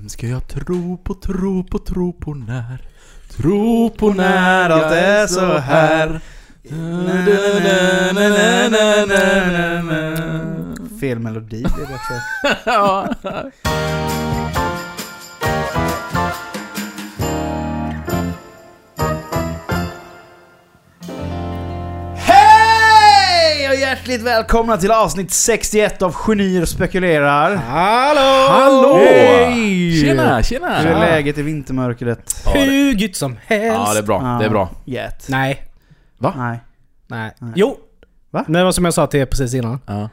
Vem ska jag tro på, tro på, tro på när? Tro på när allt är så här. Fel melodi blir det också. hjärtligt välkomna till avsnitt 61 av Genier spekulerar. Hallå! Hallå! Hej! Tjena, tjena! Hur är läget i vintermörkret? Ja, det- Hur gött som helst. Ja, det är bra. Det är bra. Get. Nej, Nej. nej. Nej. Jo! Va? Men det var som jag sa till er precis innan. Ja.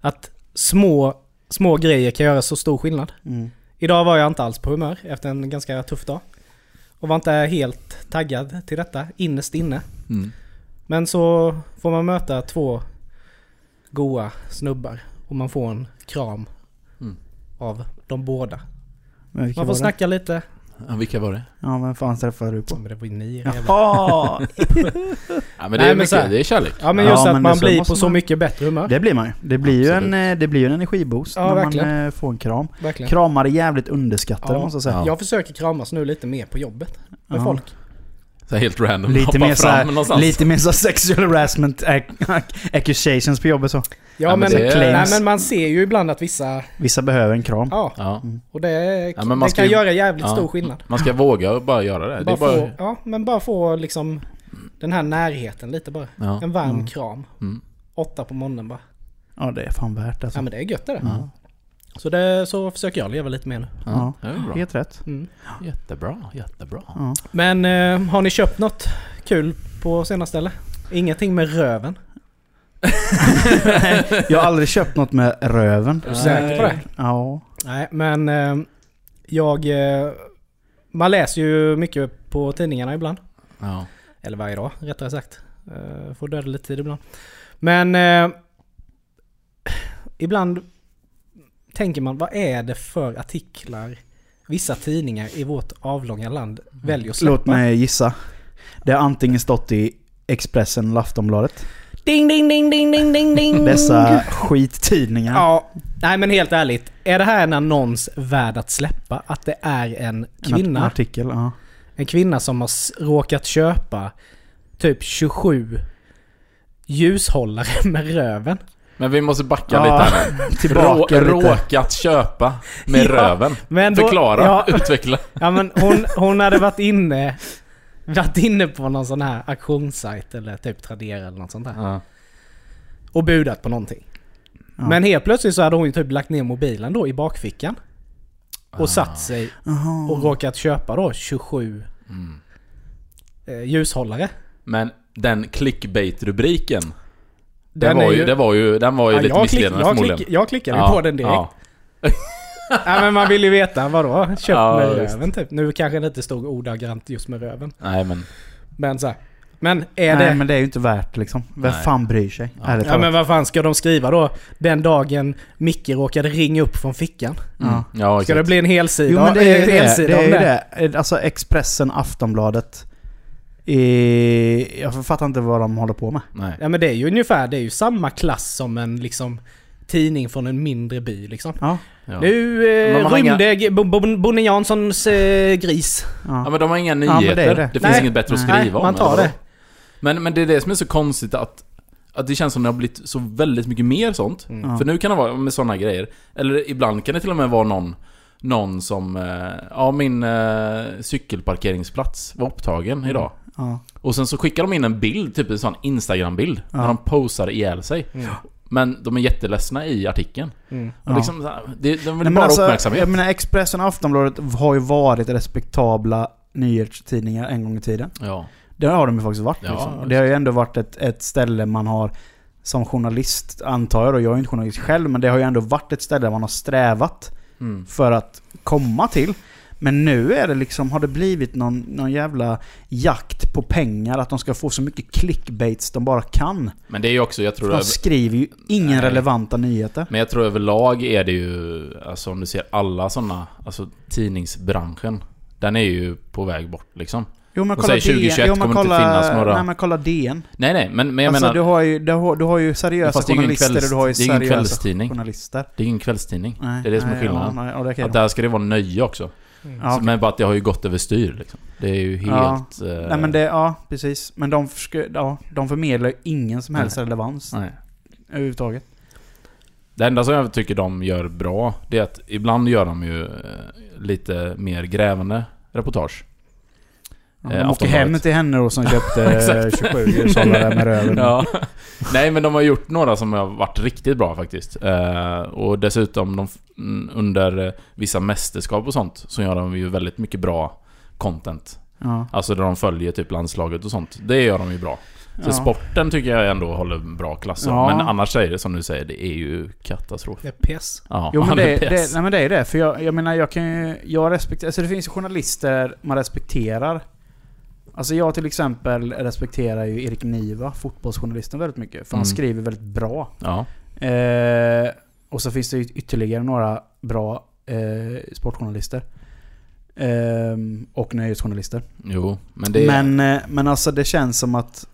Att små, små grejer kan göra så stor skillnad. Mm. Idag var jag inte alls på humör efter en ganska tuff dag. Och var inte helt taggad till detta, innerst inne. Mm. Men så får man möta två goa snubbar och man får en kram Mm. av de båda. Men Man får var det? snacka lite. Ja, vilka var det? Ja, vem fan träffade du på? Men det var ju ni. Jaha! Ja, men det Nej, är men så mycket, här- det är kärlek. Ja men Ja, just men att det man så blir på så man- mycket bättre humör. Det blir man ju. Det blir ju en, Absolut. eh, det blir en energiboost Ja, när verkligen. man eh, får en kram. Verkligen. Kramar är jävligt underskattade Ja. måste jag säga. Ja. Jag försöker kramas nu lite mer på jobbet. Med Ja. folk. Så här helt random. Lite mer, så här, lite mer så sexual harassment ac- accusations på jobbet så. Ja, Ja, men det nej, men man ser ju ibland att vissa... Vissa behöver en kram. Ja, Ja. och det, Ja, men man det ska kan ju- göra jävligt ja. stor skillnad. Man ska våga bara göra det. det Bara är bara... få, ja, men bara få liksom den här närheten lite bara. Ja. En varm Mm. kram. Mm. Åtta på morgonen bara. Ja, det är fan värt alltså. Ja men det är gött det. Ja. Så det, så försöker jag leva lite mer nu. Ja. Helt rätt. Mm. Jättebra, jättebra. Ja. Men eh, har ni köpt något kul på senaste eller? Ingenting med röven? Jag har aldrig köpt något med röven. Är du säker på det? Ja. Nej, men eh, jag... Eh, man läser ju mycket på tidningarna ibland. Ja. Eller varje dag, rättare sagt. Eh, får döda lite tid ibland. Men... Eh, ibland tänker man, vad är det för artiklar vissa tidningar i vårt avlånga land väljer att släppa? Låt mig gissa. Det har antingen stått i Expressen eller Aftonbladet. Ding, ding, ding, ding, ding, ding, ding. Dessa skittidningar. Ja, nej men helt ärligt. Är det här en annons värd att släppa? Att det är en En kvinna, artikel, ja. en kvinna som har råkat köpa typ 27 ljushållare med röven. Men vi måste backa Ja, lite här. Tillbaka Rå, lite. Råkat köpa med Ja, röven. Men då, Förklara, Ja, utveckla. ja men hon, hon hade varit inne, varit inne på någon sån här auktionssajt eller typ Tradera eller något sånt där. Ja. Och budat på någonting. Ja. Men helt plötsligt så hade hon ju typ lagt ner mobilen då i bakfickan. Och Ah. satt sig och råkat köpa då 27 Mm. eh, ljushållare. Men den clickbait-rubriken. Den var är ju, ju- det var ju, den var ju Ja, lite jag, klick, missledande jag, förmodligen. klick, jag klickade ju Ja, på den direkt. ja. Ja. men man vill ju veta vadå? Köpt Ja, med röven typ. Nu kanske det inte stod ordagrant just med röven. Nej men, Men så här. Men är Nej det... men det är ju inte värt liksom. Vem Nej. fan bryr sig? Ja. Ja talat. men vad fan ska de skriva då? Den dagen Micke råkade ringa upp från fickan. mm. Ja. Ska det exakt. bli en helsida? Jo men det är ju det. Det är ju det. Alltså Expressen, Aftonbladet. Eh, jag fattar inte vad de håller på med. Nej. Ja men det är ju ungefär, det är ju samma klass som en liksom tidning från en mindre by liksom. Ja. Ja. Nu eh, rymde Bonnie Janssons eh, gris. Ja ja. men de har inga men det är nyheter. det. det, finns Nej. inget bättre att Nej, skriva om. man tar eller det. Men, men det är det som är så konstigt att, att det känns som det har blivit så väldigt mycket mer sånt. Mm. Ja. För nu kan det vara med sådana grejer. Eller ibland kan det till och med vara någon, någon som... Eh, ja, min eh, cykelparkeringsplats var upptagen idag. Ja. Och sen så skickar de in en bild, typ en sån Instagram-bild. Ja. När de posar ihjäl sig. Mm. Men de är jätteledsna i artikeln. Mm. Och Ja. liksom, de vill Nej, bara alltså, uppmärksamhet. Jag menar Expressen och Aftonbladet har ju varit respektabla nyhetstidningar en gång i tiden. Ja. Det har de ju faktiskt varit. Ja, liksom. Det har ju ändå varit ett, ett ställe man har som journalist, antar jag då, jag är inte journalist själv, men det har ju ändå varit ett ställe man har strävat Mm. för att komma till. Men nu är det liksom, har det blivit någon, någon jävla jakt på pengar, att de ska få så mycket clickbaits de bara kan. Men det är ju också, jag tror... För de skriver ju inga Nej. relevanta nyheter. Men jag tror överlag är det ju, alltså om du ser alla sådana, alltså tidningsbranschen. Den är ju på väg bort liksom. Jo men Och kolla säg 2021 DN. Jo, men kommer inte kolla, finnas några- Nej men kolla DN. Nej, nej, men, men jag alltså, menar... du, har ju, du, har, du har ju seriösa ingen journalister kvälls- och du har ju det är ingen seriösa kvällstidning. journalister. Det är ingen kvällstidning. Nej, Det är det som är skillnaden. Ja, nej, det Att där ska det vara nöje också. Mm. Så-. Men bara att det har ju gått överstyr liksom. Det är ju helt... Ja. eh, Nej men det, ja precis. Men de, ja, de förmedlar ingen som helst Nej. relevans Nej. överhuvudtaget. Det enda som jag tycker de gör bra, det är att ibland gör de ju eh, lite mer grävande reportage. Ja, Eh, de åker Aftonbladet. hem till henne då som köpte Exakt. 27 hushållare med röven. Ja. Nej men de har gjort några som har varit riktigt bra faktiskt. Eh, och dessutom de, mm, under eh, vissa mästerskap och sånt så gör de ju väldigt mycket bra content. Ja. Alltså där de följer typ landslaget och sånt. Det gör de ju bra. Så Ja. sporten tycker jag ändå håller bra klass. Ja. Men annars är det som du säger, det är ju katastrof. Det är piss. Ja, Jo men det, är det, pest. nej, men det är det. För jag, jag menar jag kan ju... Jag respekterar... Alltså det finns ju journalister man respekterar. Alltså jag till exempel respekterar ju Erik Niva, fotbollsjournalisten, väldigt mycket. För han Mm. skriver väldigt bra. Ja. Eh, och så finns det ytterligare några bra eh, sportjournalister. Eh, och nöjesjournalister. Jo, men det är... Men, eh, men alltså det känns som att...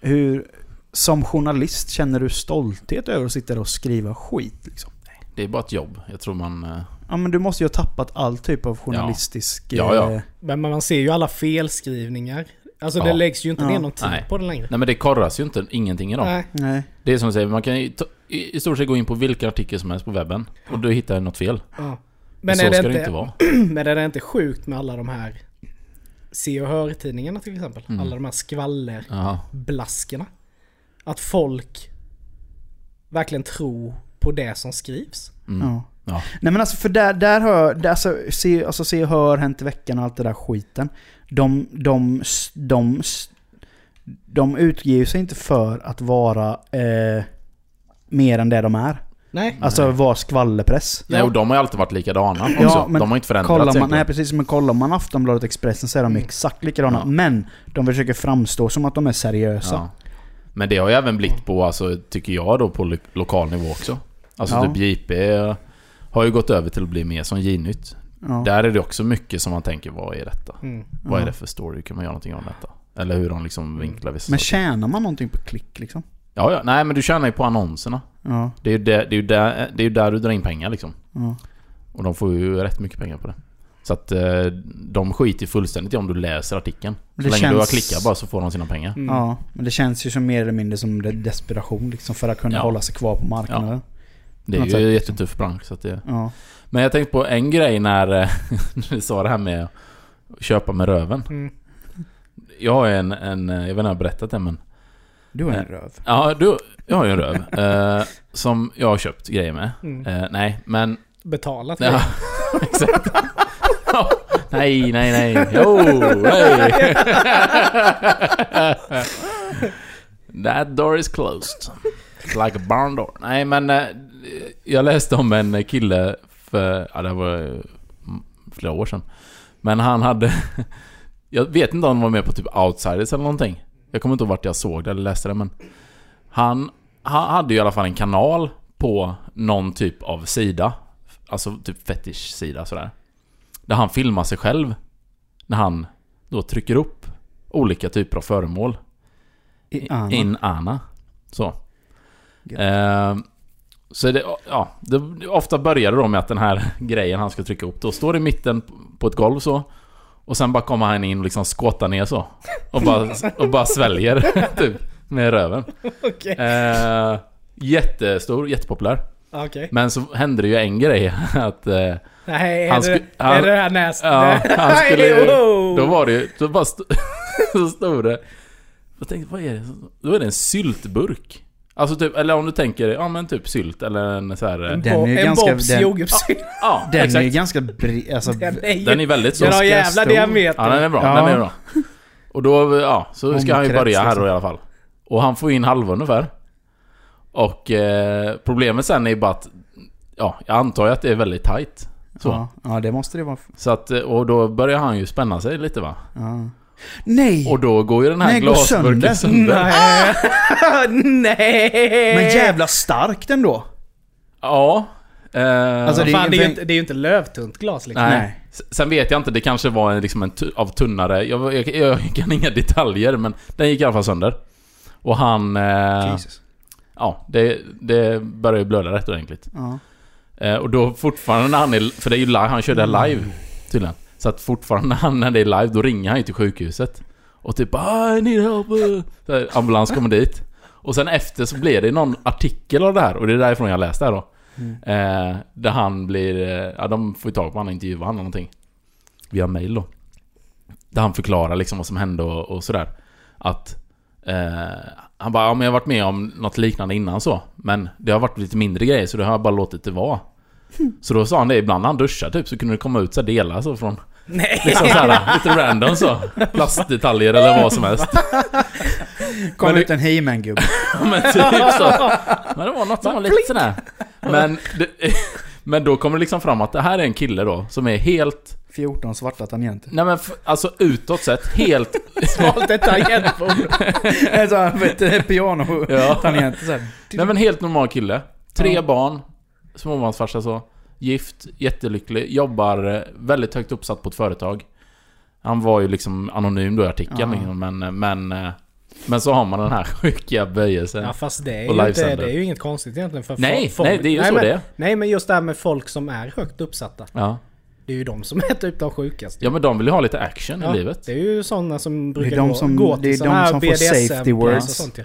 Hur... Som journalist, känner du stolthet över att sitta där och skriva skit? Liksom? Det är bara ett jobb. Jag tror man... Ja men du måste ju ha tappat all typ av journalistisk... Ja, ja. eh, Men man ser ju alla felskrivningar. Alltså Ja. det läggs ju inte Ja. ner någon tid Nej. på det längre. Nej men det korras ju inte ingenting i dem. Nej. Nej. Det är som du säger, man kan ju ta, i, i stort sett gå in på vilken artikel som helst på webben och du hittar något fel. Ja. Men Men, så är det ska inte, det inte vara. men är det inte sjukt med alla de här Se och Hör-tidningarna till exempel? Mm. Alla de här skvallerblaskorna. Ja. Att folk verkligen tror på det som skrivs. Mm. Ja. Ja. Nej men alltså för där, där hör... Där, alltså, se, alltså se och hör, Hänt i veckan och allt det där skiten. De, de, de, de utger sig inte för att vara eh, mer än det de är. Nej. Alltså vara skvallerpress. Nej, och de har ju alltid varit likadana också. Ja, men de har inte förändrats man, nej precis, men kollar man Aftonbladet Expressen så är de Mm. exakt likadana. Ja. Men de försöker framstå som att de är seriösa. Ja. Men det har ju även blivit på, alltså, tycker jag då, på lo- lokal nivå också. Alltså Ja. typ JP har ju gått över till att bli mer som J-nytt. Ja. Där är det också mycket som man tänker, vad är detta? Mm. Vad är Ja. det för story? Kan man göra någonting om detta? Eller hur de liksom vinklar vissa Men saker. tjänar man någonting på klick liksom? Ja, ja, nej men du tjänar ju på annonserna. Ja. Det är ju där, det är ju där, det är ju där du drar in pengar liksom. ja. Och de får ju rätt mycket pengar på det. Så att eh, de skiter fullständigt i om du läser artikeln. Så det länge du har känns- klickat bara så får de sina pengar. Mm. Ja, men det känns ju som mer eller mindre som de- desperation liksom för att kunna Ja. hålla sig kvar på marknaden. Det är ju sätt, en jättetuff bransch så att det... Ja. Men jag tänkte på en grej när eh, du sa det här med att köpa med röven. Mm. Jag har en, en jag vet inte om jag har berättat det men... Du har en Eh, röv. Ja, du, jag har ju en röv. eh, som jag har köpt grejer med. Mm. Eh, nej, men... Betalat Ja, exakt. Ja, nej, nej, nej. Jo, nej. That door is closed. Like a barn door. Nej, men eh, jag läste om en kille för, ja det var flera år sedan. Men han hade, jag vet inte om han var med på typ Outsiders eller någonting. Jag kommer inte ihåg vart jag såg det eller läste det men. Han, han hade ju i alla fall en kanal på någon typ av sida. Alltså typ fetish-sida sådär. Där han filmar sig själv. När han då trycker upp olika typer av föremål. I Anna. In Ana. Så. Eh, så det, ja, det, ofta börjar det då med att den här grejen han ska trycka upp då står i mitten på ett golv så. Och sen bara kommer han in och liksom skåtar ner så. Och bara, och bara sväljer typ. Med röven. Okej. Eh, jättestor, jättepopulär. Okej. Men så hände det ju en grej att... Eh, Nej, är, det, han- är det här näst... ja, han skulle. Då var det ju... Då bara st- så stod det... Jag tänkte, vad är det? Då är det en syltburk. Alltså typ, eller om du tänker, ja men typ sylt eller en så här... En, Den är ju en ganska- Bobs den- jordgubbssylt. Ja, Den exakt. är ju ganska bred, alltså, Den är ju... Den är väldigt så. Den har jävla stor. diameter. Ja, den är bra. Ja. Den är bra. Och då, ja, så ska han ju Omkrets, börja här liksom. då i alla fall. Och han får in halva ungefär. Och eh, problemet sen är ju bara att, ja, jag antar ju att det är väldigt tight. Så. Ja, ja, det måste det vara. Så att, och då börjar han ju spänna sig lite va. Ja. Nej! Och då går ju den här Nej, glasburken sönder. sönder. Nej. Nej. Men jävla starkt ändå! Ja. Eh, Alltså, Fan, det är det, är ju inte, det är ju inte lövtunt glas liksom. Nej. Sen vet jag inte, det kanske var en, liksom en av tunnare... Jag, jag, jag kan inga detaljer, men den gick i alla fall sönder. Och han... Eh, Jesus. ja, det, det började ju blöda rätt ordentligt. Eh, och då fortfarande när han är... För det är ju live, han kör det live tydligen. Så att fortfarande när han, när det är live, då ringer han ju till sjukhuset. Och typ ah, I need help. eh." Så här, ambulans kommer dit. Och sen efter så blir det någon artikel av det här, och det är därifrån jag läste det här då. Eh, där han blir... Eh, ja, de får ju tag på honom och intervjuar honom eller någonting. Via mail då. Där han förklarar liksom vad som hände och, och sådär. Att... Eh, han bara, ja men jag har varit med om något liknande innan så. Men det har varit lite mindre grejer så det har jag bara låtit det vara. Så då sa han det, ibland när han duschar typ så kunde det komma ut så delar så från... Nej! Liksom såhär, lite random så. Plastdetaljer eller vad som helst. Kom Men ut en He-Man-gubbe. Men typ så. Men det var något som var lite sådär. Men, det, men då kommer det liksom fram att det här är en kille då som är helt... 14 svarta tangenter. Nej men alltså utåt sett helt... Svalt ett tangentbord. En sån här, så här. Nej men helt normal kille. Tre barn. Småbarnsfarsa så. Gift, jättelycklig. Jobbar eh, väldigt högt uppsatt på ett företag. Han var ju liksom anonym då i artikeln Ja. liksom, men, eh, men... eh, Men så har man den här sjuka böjelsen. Ja fast det är, Och ju inte, det är ju inget konstigt egentligen för Nej, folk. nej, det är ju nej, så men, det är. Nej men just det här med folk som är högt uppsatta. Ja. Det är ju de som är typ de sjukaste. ja men de vill ju ha lite action Ja, i livet. Det är ju sådana som är brukar gå, som- gå det till är sådana de här som får BDSM safety och words. sånt ju.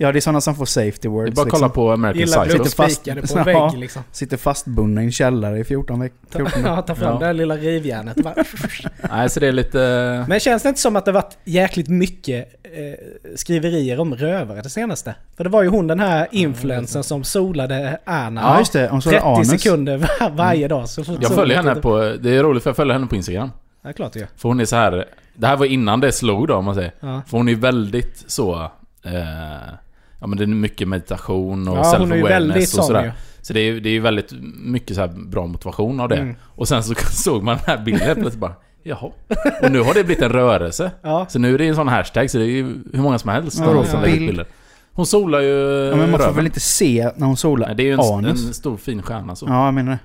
Ja, det är sådana som får safety Det words. är bara att kolla liksom. på American Gillar Psycho. Lite fast- på en Ja. vägg liksom. Sitter fastbundna i en källare i 14 veckor. Ta, 14 ja, ta fram Ja. det här lilla rivjärnet. Nej, så det är lite... Men känns det inte som att det varit jäkligt mycket eh, skriverier om rövare det senaste? För det var ju hon den här influensen som solade Anna. Ja, just det. Så 30 anus. sekunder var, varje dag. Så Jag följer henne på... Det är roligt för jag följer henne på Instagram. Ja, klart det gör. För hon är så här. Det här var innan det slog då om man säger. Ja. För hon är väldigt så... Eh, ja men det är mycket meditation och Ja, self-awareness och sådär. ju. Så det är ju det är ju väldigt mycket så här bra motivation av det. Mm. Och sen så såg man den här bilden plötsligt bara... Jaha. Och nu har det blivit en rörelse. Ja. Så nu är det en sån hashtag så det är ju hur många som helst Vadå som lägger bilder. Hon solar ju Ja, men man får röven. väl inte se när hon solar Nej, det är ju en, en stor fin stjärna så. Ja, jag menar det.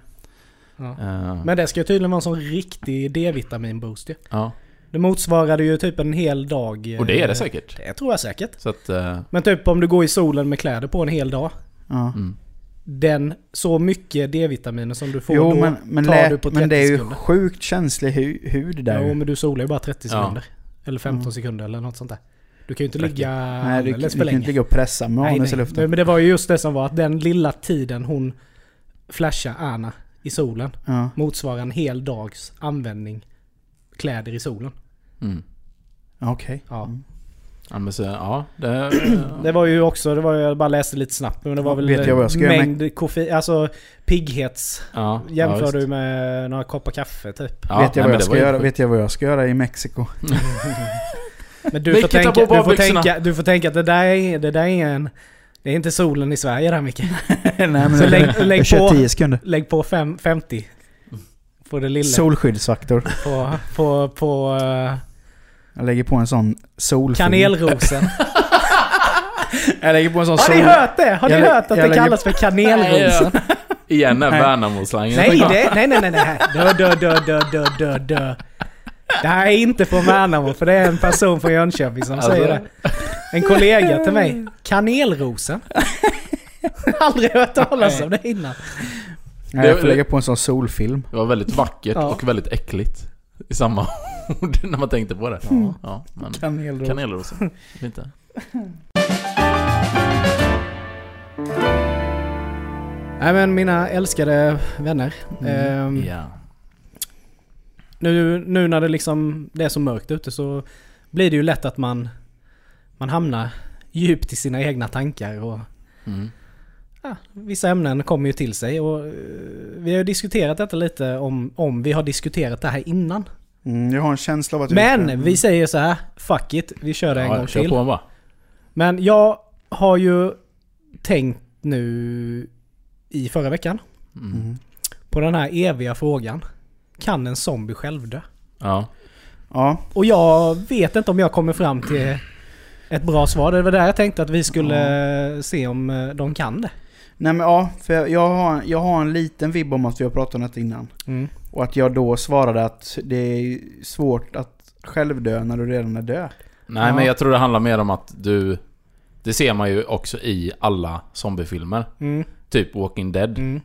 Ja. Eh, Men det ska ju tydligen vara en sån riktig D-vitaminboost ju. ja. Det motsvarade ju typ en hel dag. eh, Och det är det säkert. Det tror jag säkert. Så att... eh, Men typ om du går i solen med kläder på en hel dag. Ja. mm. Den, så mycket D-vitaminer som du får Jo, då men, men, tar du på 30 men det är ju sekunder. sjukt känslig hu hud där. Jo, men du solar ju bara 30 Ja. sekunder. Eller 15 Mm. sekunder eller något sånt där. Du kan ju inte ligga Nej, du, du för kan länge. inte ligga och pressa med Nej, anus i nej. luften. Men, men det var ju just det som var att den lilla tiden hon flashade Anna i solen Ja. motsvarar en hel dags användning kläder i solen. Mm. Okej. Ja. Mm. Ja, men så, ja, det... Det var ju också, det var jag bara läste lite snabbt, men det var väl Vet jag vad jag ska med- mängd koffein, alltså pigghets. ja, Jämför ja, du med några koppar kaffe typ. Ja, vet, jag nej, vad jag ska göra, vet jag vad jag ska göra i Mexiko? Men du får, tänka, på du, får tänka, du får tänka att det där är, det där är en... Det är inte solen i Sverige där Micke. nej men Så lägg- lägg jag på. 10 sekunder. Lägg på fem, 50. På det lilla. Solskyddsfaktor. På, på, på uh, Jag lägger på en sån solfilm. kanelrosen. Jag lägger på en sån Har sol... ni hört det? Har ni Jag hört att det kallas för kanelrosen? Igen den Nej. Värnamoslangen. Nej, det, nej, nej, nej, nej. Dö, dö, dö, dö, dö, dö, dö. Det här är inte från Värnamo, för det är en person från Jönköping som Alltså. säger det. En kollega till mig. Kanelrosen. Aldrig hört talas om det innan. Nej, jag får lägga på en sån solfilm. Det var väldigt vackert Ja. och väldigt äckligt. I samma ord när man tänkte på det. Ja, ja men Kanelros. kanelrosen. Inte. Nej men mina älskade vänner. ehm, Ja. nu, nu när det liksom det är så mörkt ute så blir det ju lätt att man, man hamnar djupt i sina egna tankar och Mm. Ja, vissa ämnen kommer ju till sig. Och, eh, vi har ju diskuterat detta lite om, om vi har diskuterat det här innan. Mm, jag har en känsla av att... Men vi säger så här, fuck it, vi kör det en Ja, gång kör till. på bara. Men jag har ju tänkt nu i förra veckan Mm. Mm. på den här eviga frågan. Kan en zombie självdö? Ja. Ja, Och jag vet inte om jag kommer fram till ett bra svar. Det var där jag tänkte att vi skulle se om eh, de kan det. Nej men ja, för jag, har, jag har en liten vibb om att vi har pratat om detta innan. Mm. Och att jag då svarade att det är svårt att självdö när du redan är död. Nej Ja. men jag tror det handlar mer om att du... Det ser man ju också i alla zombiefilmer. Mm. Typ Walking Dead. Mm.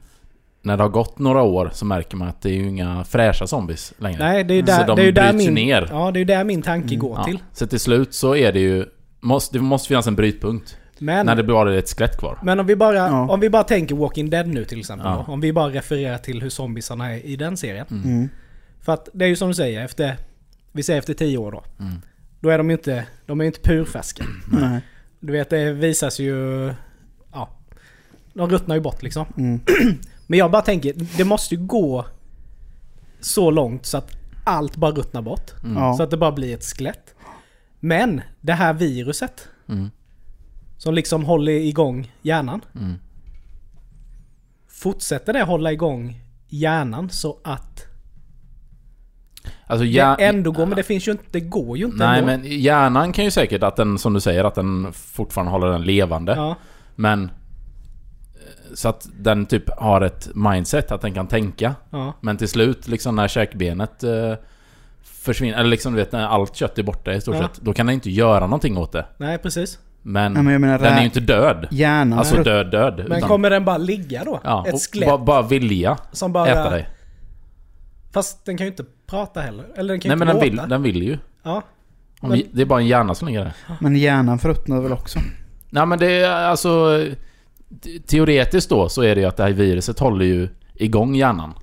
När det har gått några år så märker man att det är ju inga fräscha zombies längre. Nej, det är ju Så där, de det är ju där min... ner. Ja, det är ju där min tanke Mm. går Ja. till. Så till slut så är det ju... Måste, det måste finnas en brytpunkt. Men, När det bara är ett skelett kvar. men om, vi bara, Ja. om vi bara tänker Walking Dead nu till exempel. Ja. Då, om vi bara refererar till hur zombiesarna är i den serien. Mm. För att det är ju som du säger, efter... Vi säger efter tio år då. Mm. Då är de ju inte, de är inte purfärska. Nej. Du vet, det visas ju... Ja. De ruttnar ju bort liksom. Mm. Men jag bara tänker, det måste ju gå så långt så att allt bara ruttnar bort. Mm. Så att det bara blir ett skelett. Men det här viruset Mm. Som liksom håller igång hjärnan. Mm. Fortsätter det hålla igång hjärnan så att Alltså hjär... det ändå går, men det finns ju inte, det går ju inte Nej ändå. men hjärnan kan ju säkert att den, som du säger, att den fortfarande håller den levande. Ja, Men... eh, Så att den typ har ett mindset, att den kan tänka. ja. Men till slut, liksom när käkbenet eh, försvinner, eller liksom du vet när allt kött är borta i stort Ja. sett. Då kan den inte göra någonting åt det. Nej precis. Men, Nej, men jag menar, den är ju inte död. Hjärnan Alltså är död död. Men utan- kommer den bara ligga då? ja, Ett skelett bara, bara vilja som bara... äta dig. Fast den kan ju inte prata heller. Eller den kan Nej ju men inte den låta. vill, den vill ju. Ja. Om Men- det är bara en hjärna som ligger där. Men hjärnan förruttnar väl också? Nej men det är alltså... te- Teoretiskt då så är det ju att det här viruset håller ju igång hjärnan.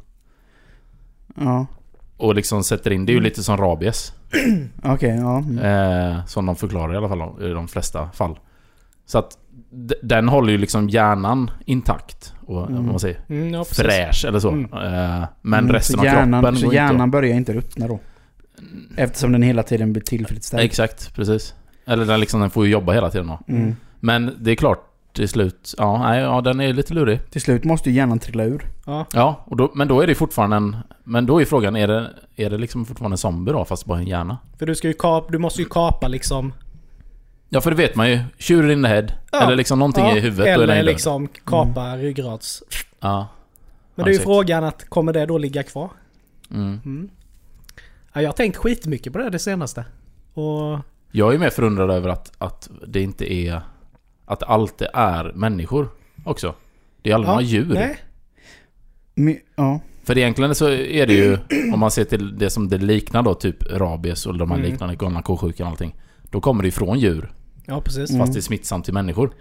Ja. Och liksom sätter in, det är ju lite som rabies. Okej, ja. Mm. Eh, som de förklarar i alla fall i de flesta fall. Så att den håller ju liksom hjärnan intakt. Och, Mm. man säger, Mm, ja fräsch eller så. Mm. Eh, men Mm, resten så av hjärnan, kroppen Så går hjärnan inte börjar inte ruttna då? Eftersom den hela tiden blir tillfredsställd? Exakt, precis. Eller den, liksom, den får ju jobba hela tiden då. Mm. Men det är klart, till slut, ja, nej, ja den är lite lurig. Till slut måste ju hjärnan trilla ur. Ja. Ja, och då, men då är det fortfarande en... Men då är frågan, är det, är det liksom fortfarande en zombie då, fast bara en hjärna? För du ska ju kapa, du måste ju kapa liksom... Ja, för det vet man ju. Shooter in the head. Ja. Eller liksom någonting ja, i huvudet, då är den Eller ju död. liksom kapa ryggrads... Ja. Men det är ju frågan att, kommer det då ligga kvar? Mm. Mm. Ja, jag har tänkt skitmycket på det det senaste. Och... Jag är mer förundrad över att, att det inte är... Att det alltid är människor också. Det är aldrig några djur. Nej. My, ja. För egentligen så är det ju, om man ser till det som det liknar då, typ rabies och de här Mm. liknande galna ko-sjukan och allting. Då kommer det ifrån djur, Ja, precis. Mm. fast det är smittsamt till människor.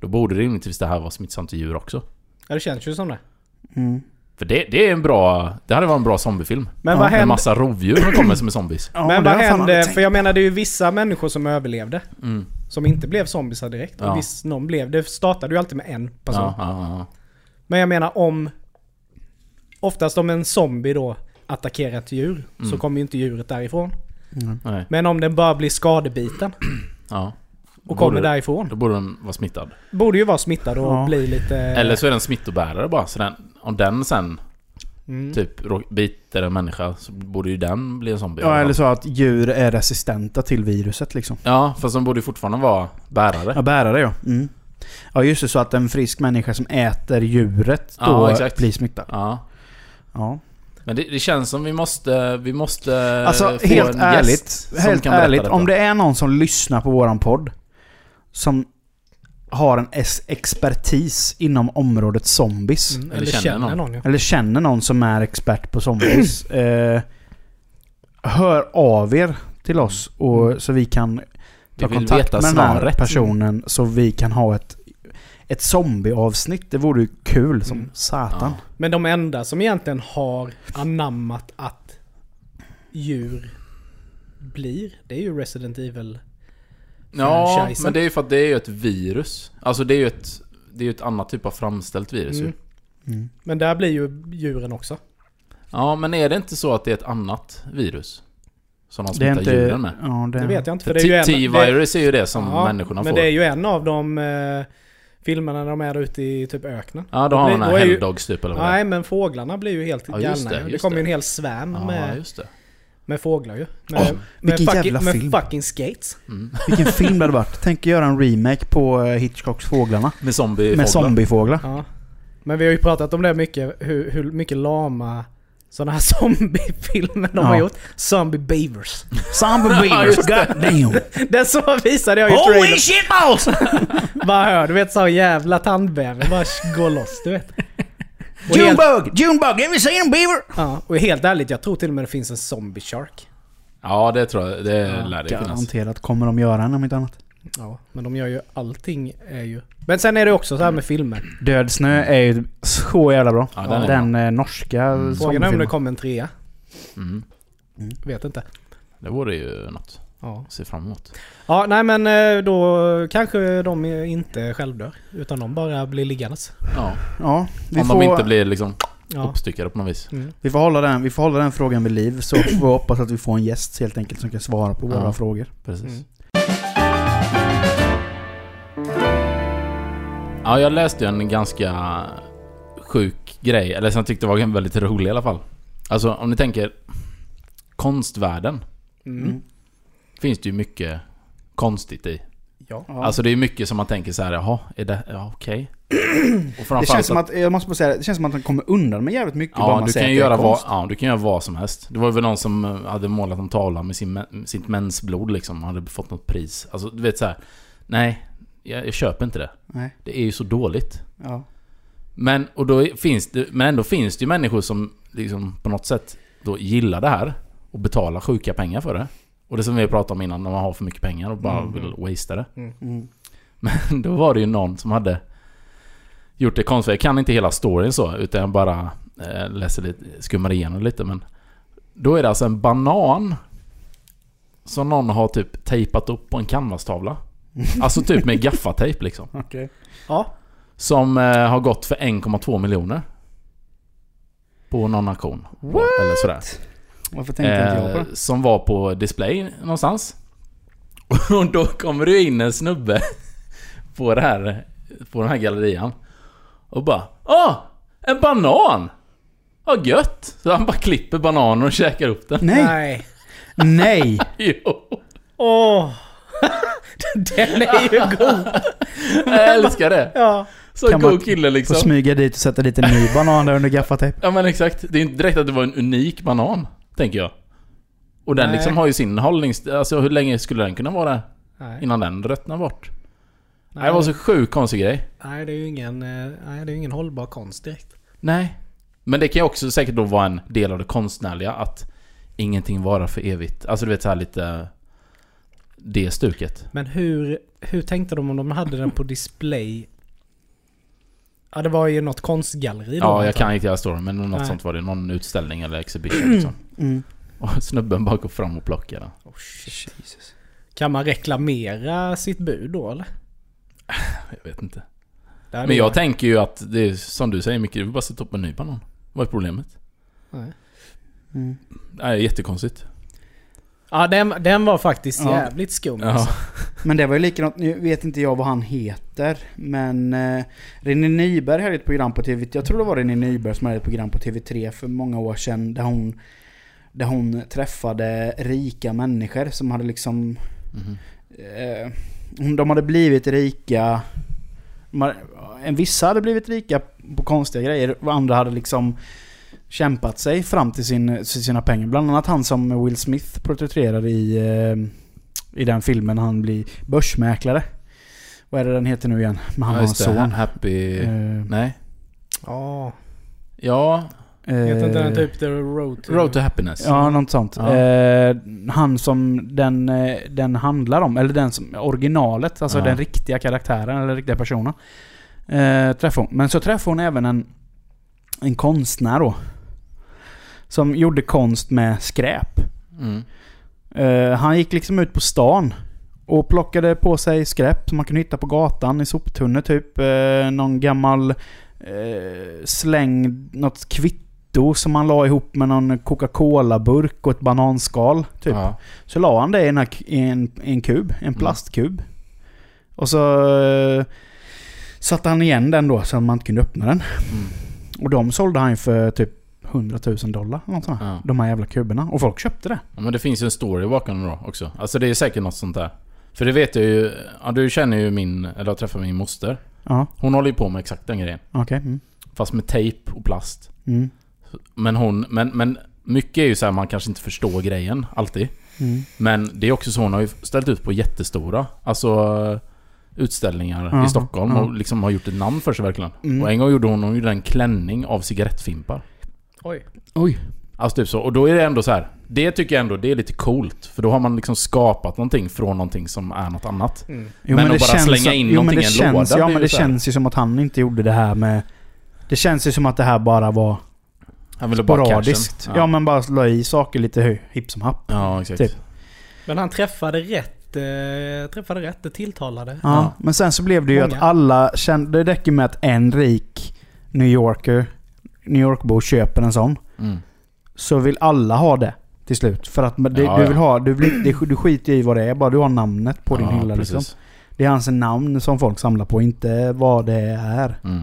Då borde det rimligtvis det här vara smittsamt till djur också. Ja, det känns ju som det. Mm. För det, det är en bra... Det hade varit en bra zombiefilm. Men Ja, vad Med hände... massa rovdjur som kommer som är zombies. Ja, men vad hände? För jag menar det är ju vissa människor som överlevde. Mm. Som inte blev zombisar direkt. Ja. Och viss, någon blev. Det startade ju alltid med en person. Ja, ja, ja. Men jag menar om... Oftast om en zombie då attackerar ett djur så Mm. kommer ju inte djuret därifrån. Mm. Nej. Men om den bara blir skadebiten Ja. och kommer borde, därifrån. Då borde den vara smittad. Borde ju vara smittad och Ja. bli lite... Eller så är den smittobärare bara. Så den, om den sen Mm. typ biter en människa så borde ju den bli en zombie. Ja, eller så att djur är resistenta till viruset liksom. Ja, fast de borde ju fortfarande vara bärare. Ja, bärare ja. Mm. Ja just det, så att en frisk människa som äter djuret då Ja, exakt. blir smittad. Ja. Ja. Men det, det känns som vi måste... Vi måste Alltså få helt en ärligt, gäst som helt kan ärligt. Om det är någon som lyssnar på våran podd som har en expertis inom området zombies. Mm. Eller Eller känner någon. någon, ja. Eller känner någon som är expert på zombies. eh, hör av er till oss och, så vi kan Vi ta vill kontakt med den här personen så vi kan ha ett, ett zombieavsnitt. Det vore ju kul som Mm. satan. Ja. Men de enda som egentligen har anammat att djur blir, det är ju Resident Evil. Ja, franchisen. men det är ju för att det är ju ett virus. Alltså det är ju ett... Det är ju ett annat typ av framställt virus Mm. ju. Mm. Men där blir ju djuren också. Ja, men är det inte så att det är ett annat virus? Som är smittar inte... djuren med? Ja, det, Det vet jag inte. För För det är ju en, det, T-virus är ju det som ja, människorna Men får. det är ju en av de eh, filmerna när de är där ute i typ öknen. Ja, då har man ju- Helldogs typ eller vad. Nej men fåglarna blir ju helt Ja, galna. det, det kommer ju en hel svärm Ja, med, just det. Med fåglar ju. Med, med, Vilken fucking, jävla med fucking skates. Mm. Vilken film det hade varit. Tänk göra en remake på eh, Hitchcocks Fåglarna. Med zombie Med zombiefåglar. Ja. Men vi har ju pratat om det mycket, hur, hur mycket lama sådana här zombiefilmer de Ja. har gjort. Zombie Beavers. Zombie Beavers, god damn! Den så visade jag ju Holy trailern. shit balls! Bara hör, du vet så jävla tandbäver bara går loss, du vet. Junebug! Junebug! Have you seen a beaver? ja, och helt ärligt, jag tror till och med det finns en zombie shark. Ja, det tror jag. Det Ja, lär det finnas. Garanterat kommer de göra en om inte annat. Ja, men de gör ju allting är ju... Men sen är det också så här med filmer. Död snö är ju så jävla bra. Ja, den den eh, norska Mm. Frågan är om det kommer en trea. Mm. Vet inte. Det vore ju något Ja. att se fram emot. ja, nej men eh, då kanske de inte självdör. Utan de bara blir liggandes. Ja. Ja, vi Om får, de inte blir liksom Ja. uppstyckade på något vis. Mm. vi, får hålla den, vi får hålla den frågan vid liv. Så får vi hoppas att vi får en gäst helt enkelt som kan svara på våra Ja. frågor. Precis. Mm. Ja, jag läste ju en ganska sjuk grej, eller som jag tyckte var väldigt rolig i alla fall. Alltså om ni tänker konstvärlden. Mm. Finns det ju mycket konstigt i. Ja. Alltså det är mycket som man tänker så här, jaha, är det, ja okej. Och det känns som att, jag måste bara säga, det känns som att de kommer undan med jävligt mycket bara Ja, man du säger kan, att ju det är göra vad, konst. ja, du kan göra vad som helst. Det var väl någon som eh, hade målat en tavla med sin, sitt mensblod liksom. Hade fått något pris. Alltså du vet så här. Nej, jag, jag köper inte det. Nej, Det är ju så dåligt. ja. Men, och då finns det, men ändå finns det ju människor som liksom på något sätt då gillar det här. Och betalar sjuka pengar för det. Och det som vi pratade om innan, när man har för mycket pengar och bara Mm. vill wastea det. Mm. Men då var det ju någon som hade gjort det konstigt. Jag kan inte hela storyn så, utan jag bara eh, läser lite, skummar igenom lite. Men då är det alltså en banan som någon har typ tejpat upp på en canvastavla. Alltså typ med gaffatejp liksom. Okej. Ja. Som eh, har gått för 1,2 miljoner. På någon auktion. What? Eller sådär. Varför tänkte inte jag på Eh, det? som var på display någonstans. Och då kommer det in en snubbe på det här, på den här gallerian. Och bara Åh! En banan! Vad gött! Så han bara klipper bananen och käkar upp den. Nej! Nej. Jo! Åh! Den är ju god! Jag älskar det! Ja. Så Kan man god kille liksom. smyga dit och sätta dit en ny banan där under gaffatejp. Ja men exakt. Det är inte direkt att det var en unik banan, tänker jag. Och den Nej. liksom har ju sin hållnings... Alltså hur länge skulle den kunna vara där? Nej. Innan den ruttnar bort? Nej. Det var så sjukt konstig grej. Nej, det är ju ingen, eh, nej, det är ingen hållbar konst direkt. Nej. Men det kan ju också säkert då vara en del av det konstnärliga att ingenting varar för evigt. Alltså du vet så här lite... Det stuket. Men hur, hur tänkte de om de hade den på display? Ja, det var ju något konstgalleri då. Ja, jag kan inte hela storyn men något Nej. sånt var det. Någon utställning eller exhibition liksom. Mm. Och snubben bara går fram och plockar den. Oh, shit. Kan man reklamera sitt bud då eller? Jag vet inte. Det Men jag jag- tänker ju att det är som du säger mycket, du vill bara sätta upp en ny banan. Vad är problemet? Nej. Mm. Det är jättekonstigt. Ja, den, den var faktiskt Ja. jävligt skum. Ja. Alltså. Men det var ju likadant, nu vet inte jag vad han heter. Men eh, René Nyberg hade ett program på TV... Jag tror det var René Nyberg som hade ett program på TV3 för många år sedan. Där hon, där hon träffade rika människor som hade liksom... Mhm. Eh, de hade blivit rika... de hade- En vissa hade blivit rika på konstiga grejer och andra hade liksom kämpat sig fram till, sin, till sina pengar. Bland annat han som Will Smith porträtterade i, eh, i den filmen. Han blir börsmäklare. Vad är det den heter nu igen? Men han Ja, har en just det. son. Happy... Eh, Nej. Ja. Ja, Heter inte den eh, typ The Road to... Road to Happiness. Ja, något sånt. Ja. Eh, han som den, den handlar om, eller den som originalet, alltså Ja. den riktiga karaktären, eller den riktiga personen. Eh, träffade hon. Men så träffade hon även en, en konstnär då. Som gjorde konst med skräp. Mm. Eh, han gick liksom ut på stan och plockade på sig skräp som man kunde hitta på gatan i soptunnor typ. Eh, någon gammal eh, slängd, något kvitto som han la ihop med någon Coca-Cola-burk och ett bananskal. Typ. Ja. Så la han det i en, i en, i en kub, en plastkub. Och så satte han igen den då så man inte kunde öppna den. Mm. Och de sålde han för typ 100 000 dollar. Något sånt. Ja. De här jävla kuberna. Och folk köpte det. Ja, men det finns ju en story bakom då också. Alltså det är säkert något sånt där. För det vet jag ju... Ja, du känner ju min... Eller har träffat min moster. Ja, Hon håller ju på med exakt den grejen. okej. Mm. Fast med tejp och plast. Mm. Men hon... Men, men mycket är ju så här man kanske inte förstår grejen alltid. Mm. Men det är också så hon har ju ställt ut på jättestora. Alltså utställningar Jaha, i Stockholm ja. och liksom har gjort ett namn för sig verkligen. Mm. Och en gång gjorde hon, hon gjorde en klänning av cigarettfimpar. Oj. Oj. Alltså typ så. Och då är det ändå så här. Det tycker jag ändå, det är lite coolt. För då har man liksom skapat någonting från någonting som är något annat. Mm. Jo, Men att det bara känns slänga in jo, men någonting i en känns, låda Ja men det känns ju som att han inte gjorde det här med... Det känns ju som att det här bara var Han ville bara sporadiskt. cashen. Ja. men bara la i saker lite hipp som happ. Ja, exakt. Typ. Men han träffade rätt, eh, träffade rätt, det tilltalade. Ja, Ja. men sen så blev det ju Många. att alla kände... Det räcker med att en rik New Yorker, New York-bo köper en sån. Mm. Så vill alla ha det till slut. För att det, Ja, du ja. vill ha... Du, vill, det, du skiter i vad det är, bara du har namnet på din ja, hylla precis. liksom. Det är hans namn som folk samlar på, inte vad det är. Mm.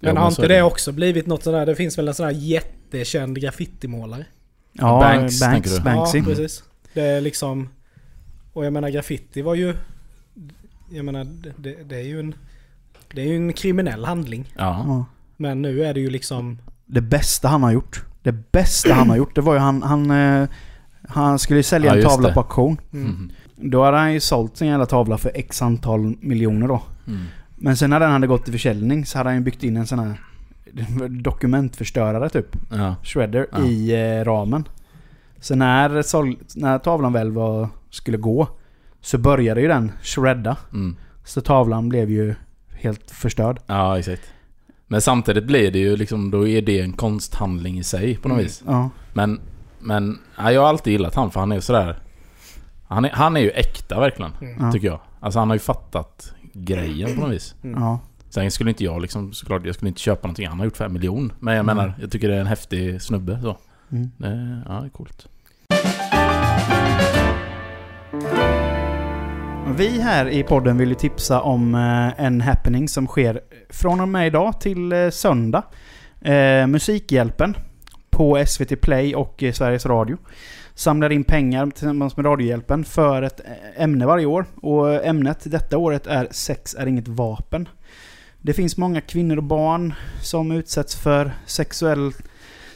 Men har inte det också blivit något sådär, det finns väl en sån här jättekänd graffitimålare? Ja, Banks, Banks? Banksy. Ja, precis. Det är liksom... Och jag menar graffiti var ju... Jag menar det, det, det är ju en... Det är ju en kriminell handling. Ja. Men nu är det ju liksom... Det bästa han har gjort. Det bästa han har gjort, det var ju han... Han, eh, han skulle ju sälja Ja, en tavla det. på auktion. Mm. Mm. Då hade han ju sålt sin jävla tavla för x antal miljoner då. Mm. Men sen när den hade gått till försäljning så hade han ju byggt in en sån här dokumentförstörare typ. Ja. Shredder Ja. i eh, ramen. Så när, sål- när tavlan väl var, skulle gå så började ju den shredda. Mm. Så tavlan blev ju helt förstörd. ja, exakt. Men samtidigt blir det ju liksom, då är det en konsthandling i sig på något Mm. vis. Ja. Men, men ja, jag har alltid gillat han för han är sådär... Han är, han är ju äkta verkligen, Mm. Tycker jag. Alltså han har ju fattat grejen på något vis. Mm. ja. Sen skulle inte jag liksom, såklart, jag skulle inte köpa någonting han har gjort för en miljon. Men jag Mm. menar, jag tycker det är en häftig snubbe så. Mm. Det, ja, det är coolt. Vi här i podden vill ju tipsa om eh, en happening som sker från och med idag till eh, söndag. Eh, Musikhjälpen på SVT Play och eh, Sveriges Radio samlar in pengar tillsammans med Radiohjälpen för ett eh, ämne varje år. Och ämnet detta året är Sex är inget vapen. Det finns många kvinnor och barn som utsätts för sexuell,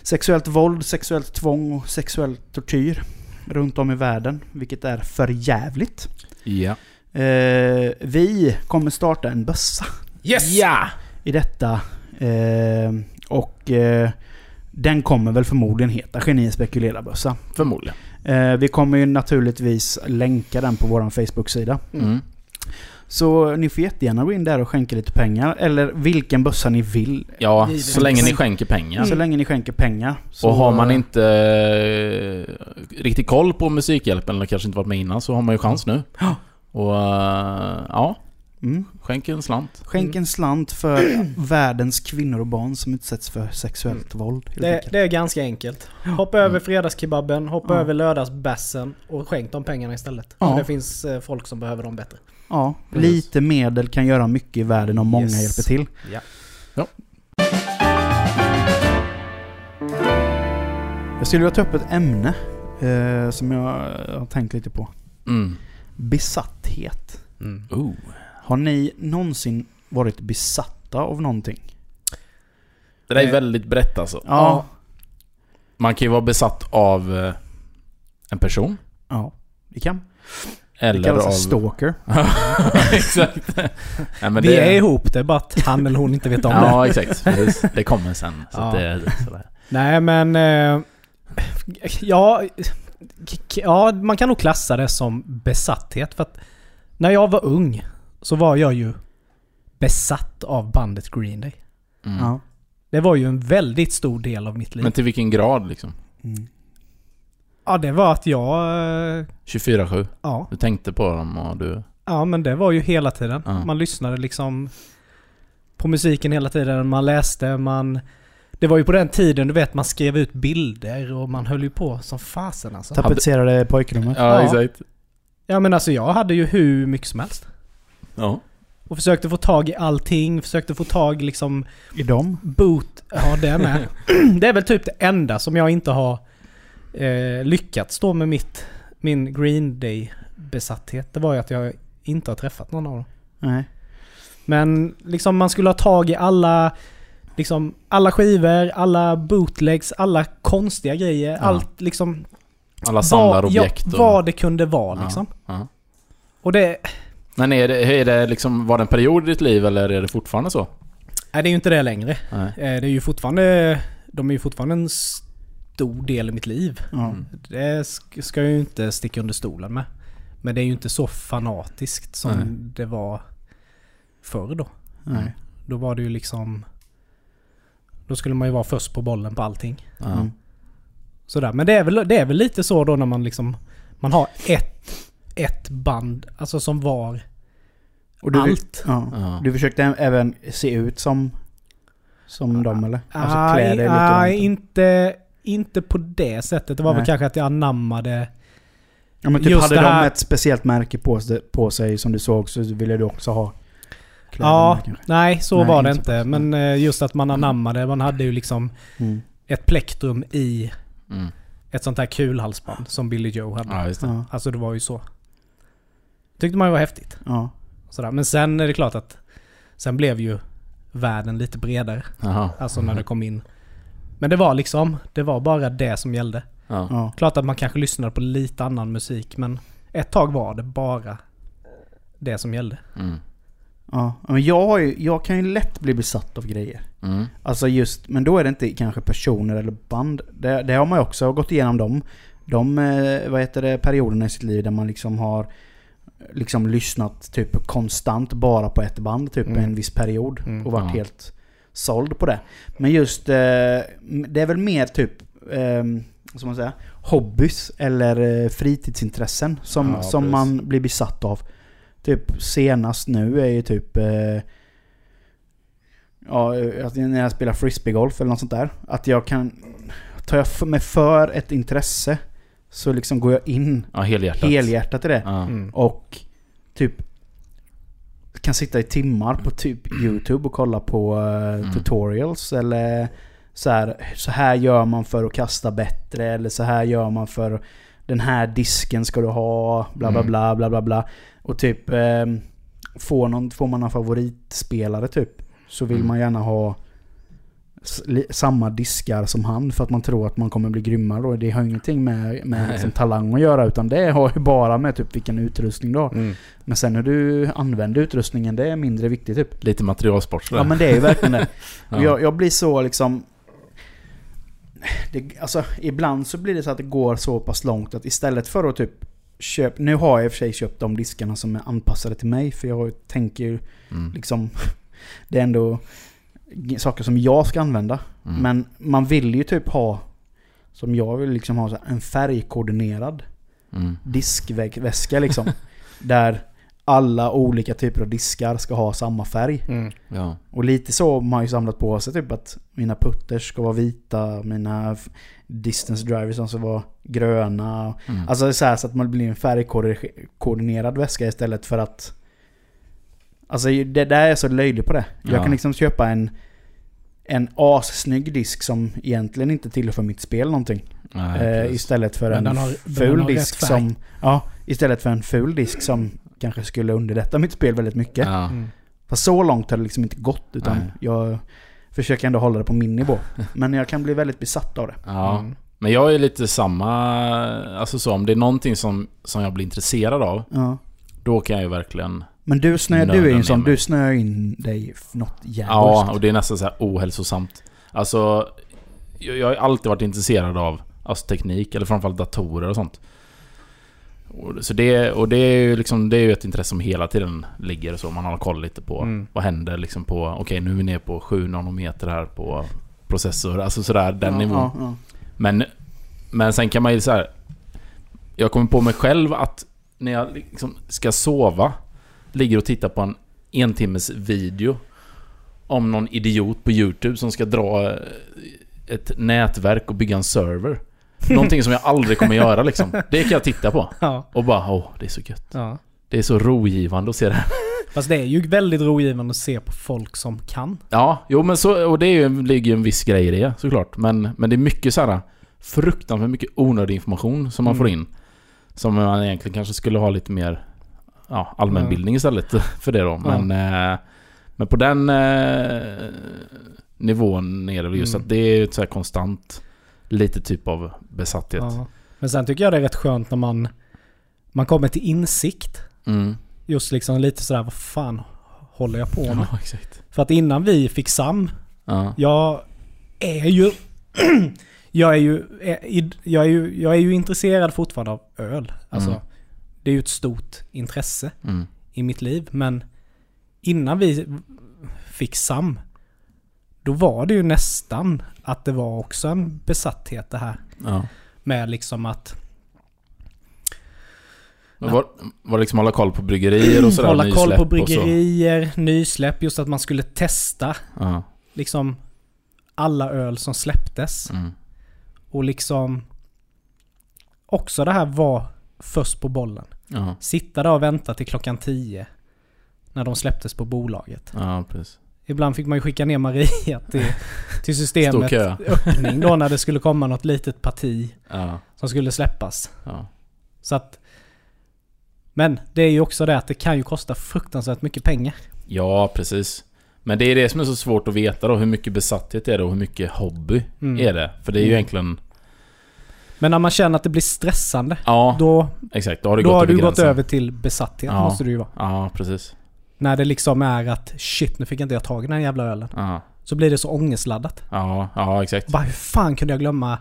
sexuellt våld, sexuellt tvång och sexuell tortyr runt om i världen, vilket är för jävligt. Ja. Eh, vi kommer starta en bössa Yes! Ja! i detta. Eh, och eh, den kommer väl förmodligen heta Geni spekulerar bössa. Förmodligen. Eh, vi kommer ju naturligtvis länka den på vår Facebook-sida. Mm. Så ni får jättegärna gå in där och skänka lite pengar. Eller vilken bössa ni vill. Ja, så länge ni skänker pengar. Så länge ni skänker pengar. Så, Och har man inte eh, riktigt koll på Musikhjälpen eller kanske inte varit med innan så har man ju chans nu. Och eh, ja, Mm. skänk en slant. Skänk en slant för världens kvinnor och barn som utsätts för sexuellt våld. helt Det, det är ganska enkelt. Hoppa över Mm. fredagskebaben, hoppa Ja. över lördagsbässen och skänk de pengarna istället. Ja. Det finns eh, folk som behöver dem bättre. Ja, Precis. lite medel kan göra mycket i världen om många Yes. hjälper till. Ja. Ja. Jag skulle vilja ta upp ett ämne eh, som jag har tänkt lite på. Mm. Besatthet. Oh. Har ni någonsin varit besatta av någonting? Det där är Eh. väldigt brett alltså. Ja. Man kan ju vara besatt av eh, en person. Ja, det kan. Det Eller kallas av... stalker. exakt. Nej, men Vi det... är ihop, det är bara att han eller hon inte vet om det. Ja, exakt. Det kommer sen. Så Ja. det är sådär. Nej men... Eh, ja, ja, man kan nog klassa det som besatthet. För att när jag var ung så var jag ju besatt av bandet Green Day. Mm. Ja. Det var ju en väldigt stor del av mitt liv. Men till vilken grad liksom? Mm. Ja, det var att jag... eh, 24-7? Ja, Du tänkte på dem och du... ja, men det var ju hela tiden. Ja. Man lyssnade liksom på musiken hela tiden. Man läste, man... Det var ju på den tiden, du vet, man skrev ut bilder och man höll ju på som fasen alltså. Tapetserade pojkrummet. Ja, Ja. exakt. Ja men alltså jag hade ju hur mycket som helst. Ja. Och försökte få tag i allting, försökte få tag liksom I dem? boot, ja det med. det är väl typ det enda som jag inte har eh, lyckats då med mitt, min Green Day besatthet. Det var ju att jag inte har träffat någon av dem. Nej. Men liksom man skulle ha tag i alla, liksom alla skivor, alla bootlegs, alla konstiga grejer. Ja. Allt liksom... Alla samlarobjekt vad, ja, vad det kunde vara Ja, liksom. ja. Och det... Men är det, är det liksom, var det en period i ditt liv eller är det fortfarande så? Nej, det är ju inte det längre. Nej. Eh, Det är ju fortfarande... De är ju fortfarande en stor del i mitt liv. Mm. Det sk- ska jag ju inte sticka under stolen med. Men det är ju inte så fanatiskt som Nej. det var förr då. Nej. Då var det ju liksom... Då skulle man ju vara först på bollen på allting. Mm. Sådär. Men det är, väl, det är väl lite så då när man liksom... Man har ett, ett band, alltså som var Och du, allt. Ja. Ja. Du försökte även se ut som, som dem eller? Alltså Nej, klä dig lite runt. inte, inte på det sättet. Det var väl Nej. kanske att jag anammade... Ja men typ just hade det de här- ett speciellt märke på, sig- på sig som du såg så ville du också ha kläderna Ja, kanske. nej så Nej, var det inte Men eh, just att man anammade. Man hade ju liksom Mm. ett plektrum i Mm. ett sånt här kulhalsband som Billy Joe hade. Ja, just det. Ja, Alltså det var ju så. Tyckte man ju var häftigt. ja. Sådär. Men sen är det klart att sen blev ju världen lite bredare. Jaha. Alltså när det kom in. Men det var liksom, det var bara det som gällde. Ja. ja. Klart att man kanske lyssnade på lite annan musik men ett tag var det bara det som gällde. Mm. ja. Men jag, har ju, jag kan ju lätt bli besatt av grejer. Mm. Alltså just, men då är det inte kanske personer eller band. Det, det har man ju också gått igenom dem. De, eh, vad heter det, perioderna i sitt liv där man liksom har liksom lyssnat typ konstant bara på ett band typ Mm. en viss period Mm. och varit Ja. helt såld på det. Men just, eh, det är väl mer typ, eh, ska man säga, hobbys eller eh, fritidsintressen som, Ja, som precis. man blir besatt av. Typ senast nu är ju typ eh, Ja, eh, att när jag spelar frisbeegolf eller något sånt där. Att jag kan... Tar jag mig för ett intresse så liksom går jag in Ja, helhjärtat. helhjärtat i det. Ja. Mm. Och typ kan sitta i timmar på typ YouTube och kolla på eh, Mm. tutorials eller så här, så här gör man för att kasta bättre eller så här gör man för den här disken ska du ha, bla bla Mm. bla bla bla bla. Och typ eh, får, någon, får man någon favoritspelare typ så vill Mm. man gärna ha samma diskar som han för att man tror att man kommer bli grymmare då. Det har ingenting med, med liksom, talang att göra utan det har ju bara med typ vilken utrustning du har. Mm. Men sen hur du använder utrustningen, det är mindre viktigt typ. Lite materialsport sådär. Ja men det är ju verkligen det. Ja. Jag, jag blir så liksom... Det, alltså ibland så blir det så att det går så pass långt att istället för att typ köpa... Nu har jag i och för sig köpt de diskarna som är anpassade till mig för jag tänker ju Mm. liksom... Det är ändå saker som jag ska använda. Mm. Men man vill ju typ ha... Som jag vill liksom ha en färgkoordinerad Mm. diskväska liksom. där alla olika typer av diskar ska ha samma färg. Mm. Ja. Och lite så har man ju samlat på sig typ att mina putters ska vara vita, mina distance drivers ska vara gröna. Mm. Alltså så, här, så att man blir en färgkoordinerad väska istället för att... Alltså det där är så löjligt på det. Jag Ja. kan liksom köpa en en assnygg disk som egentligen inte tillför mitt spel någonting. Nej, Eh, precis. istället för Men en har- ful disk som... Ja, istället för en ful disk som kanske skulle underlätta mitt spel väldigt mycket. Ja. Mm. Fast så långt har det liksom inte gått utan Nej. jag försöker ändå hålla det på min nivå. Men jag kan bli väldigt besatt av det. ja. Mm. Men jag är lite samma... Alltså så, om det är någonting som, som jag blir intresserad av, Ja. då kan jag ju verkligen... Men du snöar, du är ju sån, du snöar in dig något jävligt. Ja, och det är nästan så här ohälsosamt. Alltså, jag, jag har alltid varit intresserad av alltså, teknik, eller framförallt datorer och sånt. Och, så det, och det är ju liksom, det är ju ett intresse som hela tiden ligger så. Man har koll lite på Mm. vad händer liksom på... Okej, nu är vi nere på 7 nanometer här på processor. Alltså sådär, den ja, nivån. Ja, ja. Men, men sen kan man ju så här. Jag kommer på mig själv att när jag liksom ska sova ligger och tittar på en en timmes video om någon idiot på YouTube som ska dra eh, ett nätverk och bygga en server. Någonting som jag aldrig kommer göra liksom. Det kan jag titta på. Ja. Och bara åh, det är så gött. Ja. Det är så rogivande att se det här. Fast det är ju väldigt rogivande att se på folk som kan. Ja, jo men så, och det är ju, ligger ju en viss grej i det såklart. Men, men det är mycket såhär fruktansvärt mycket onödig information som man Mm. får in. Som man egentligen kanske skulle ha lite mer ja, allmänbildning istället för det då. Men, eh, men på den eh, nivån är det väl just Mm. att det är ett så konstant lite typ av besatthet. Ja. Men sen tycker jag det är rätt skönt när man, man kommer till insikt. Mm. Just liksom lite sådär, vad fan håller jag på med? Ja. För att innan vi fick SAM, Ja. jag är ju... jag, är ju är, jag, är ju jag är ju intresserad fortfarande av öl. Alltså, Mm. Det är ju ett stort intresse Mm. i mitt liv. Men innan vi fick SAM, då var det ju nästan att det var också en besatthet det här. Ja. Med liksom att Men Var, var det liksom hålla koll på bryggerier och sådär? hålla koll på bryggerier, nysläpp, just att man skulle testa Ja. liksom alla öl som släpptes. Mm. Och liksom också det här var först på bollen. Ja. Sitta där och vänta till klockan 10 när de släpptes på bolaget. ja, precis. Ibland fick man ju skicka ner Maria till, till systemet öppning då när det skulle komma något litet parti Ja. som skulle släppas. Ja. Så att... Men det är ju också det att det kan ju kosta fruktansvärt mycket pengar. ja, precis. Men det är det som är så svårt att veta då. Hur mycket besatthet är det och hur mycket hobby Mm. är det? För det är ju Mm. egentligen... Men när man känner att det blir stressande, Ja, då, exakt. Då har du då gått har över du gått över till besatthet. Ja. Måste du ju vara. Ja, precis. När det liksom är att shit, nu fick inte jag tag i den här jävla ölen. Ja, Så blir det så ångestladdat. ja, ja exakt. Bara hur fan kunde jag glömma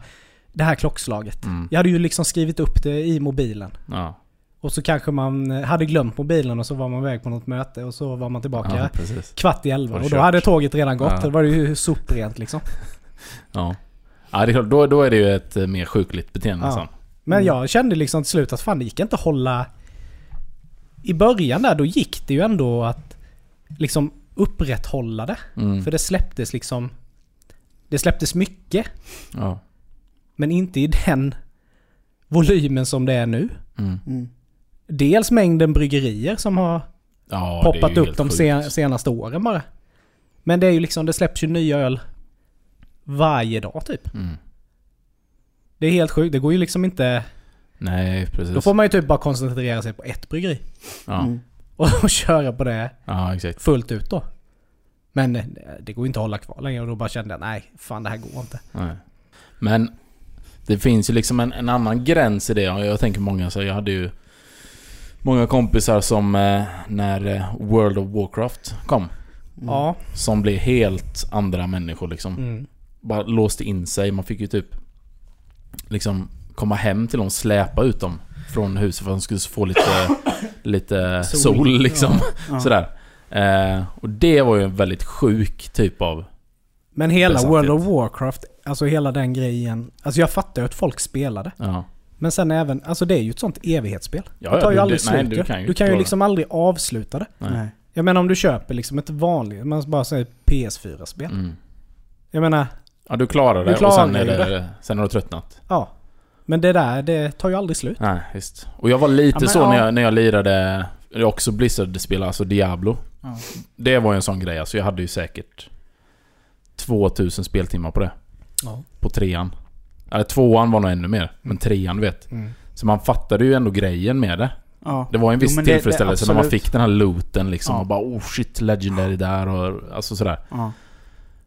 det här klockslaget? Mm. Jag hade ju liksom skrivit upp det i mobilen. Ja, Och så kanske man hade glömt mobilen och så var man iväg på något möte och så var man tillbaka ja kvart i elva. Och Och då hade tåget redan gått. Ja. Då var det ju soprent liksom. Ja. Ja, det är klart. Då, då är det ju ett eh, mer sjukligt beteende Ja. sen. Men Mm. jag kände liksom till slut att fan det gick inte att hålla... I början där, då gick det ju ändå att liksom upprätthålla det. Mm. För det släpptes liksom... Det släpptes mycket, Ja. men inte i den volymen som det är nu. Mm. Mm. Dels mängden bryggerier som har Ja, poppat upp de sen, senaste åren bara. Men det är ju liksom, det släpps ju nya öl varje dag typ. Mm. Det är helt sjukt. Det går ju liksom inte... Nej, precis. Då får man ju typ bara koncentrera sig på ett bryggeri. ja. Mm. Och, och köra på det ja, exakt. fullt ut då. Men eh, det går ju inte att hålla kvar längre och då bara kände jag nej, fan det här går inte. Nej. Men det finns ju liksom en, en annan gräns i det. Jag tänker många så jag hade ju många kompisar som eh, när eh, World of Warcraft kom. Mm. Ja. Som blev helt andra människor liksom. Mm. Bara låste in sig. Man fick ju typ liksom komma hem till dem, släpa ut dem från huset för att de skulle få lite, lite Sol. sol, liksom. Ja. Sådär. Eh, och det var ju en väldigt sjuk typ av... Men hela. World of Warcraft, alltså hela den grejen. Alltså jag fattar ju att folk spelade. Ja. Men sen även, alltså det är ju ett sånt evighetsspel. Ja, det tar ju du- aldrig du- nej, slut du ju. kan ju Du kan ju liksom aldrig avsluta det. Nej. Nej. Jag menar om du köper liksom ett vanligt, man bara säger PS4-spel. Mm. Jag menar, Ja, du klarar Du det klarar och sen, är ju det, sen har du tröttnat. ja. Men det där, det tar ju aldrig slut. Nej, visst. Och jag var lite Ja, men så ja. när, jag, när jag lirade... Också Blizzard-spel, alltså Diablo. Ja. Det var ju en sån grej. Alltså jag hade ju säkert 2000 speltimmar på det. På trean. Eller tvåan var nog ännu mer. Men trean du vet. Mm. Så man fattade ju ändå grejen med det. Ja. Det var en Jo, viss men det- det- tillfredsställelse när man fick den här looten liksom. Ja. Och bara oh shit, legendary där och alltså sådär. Ja.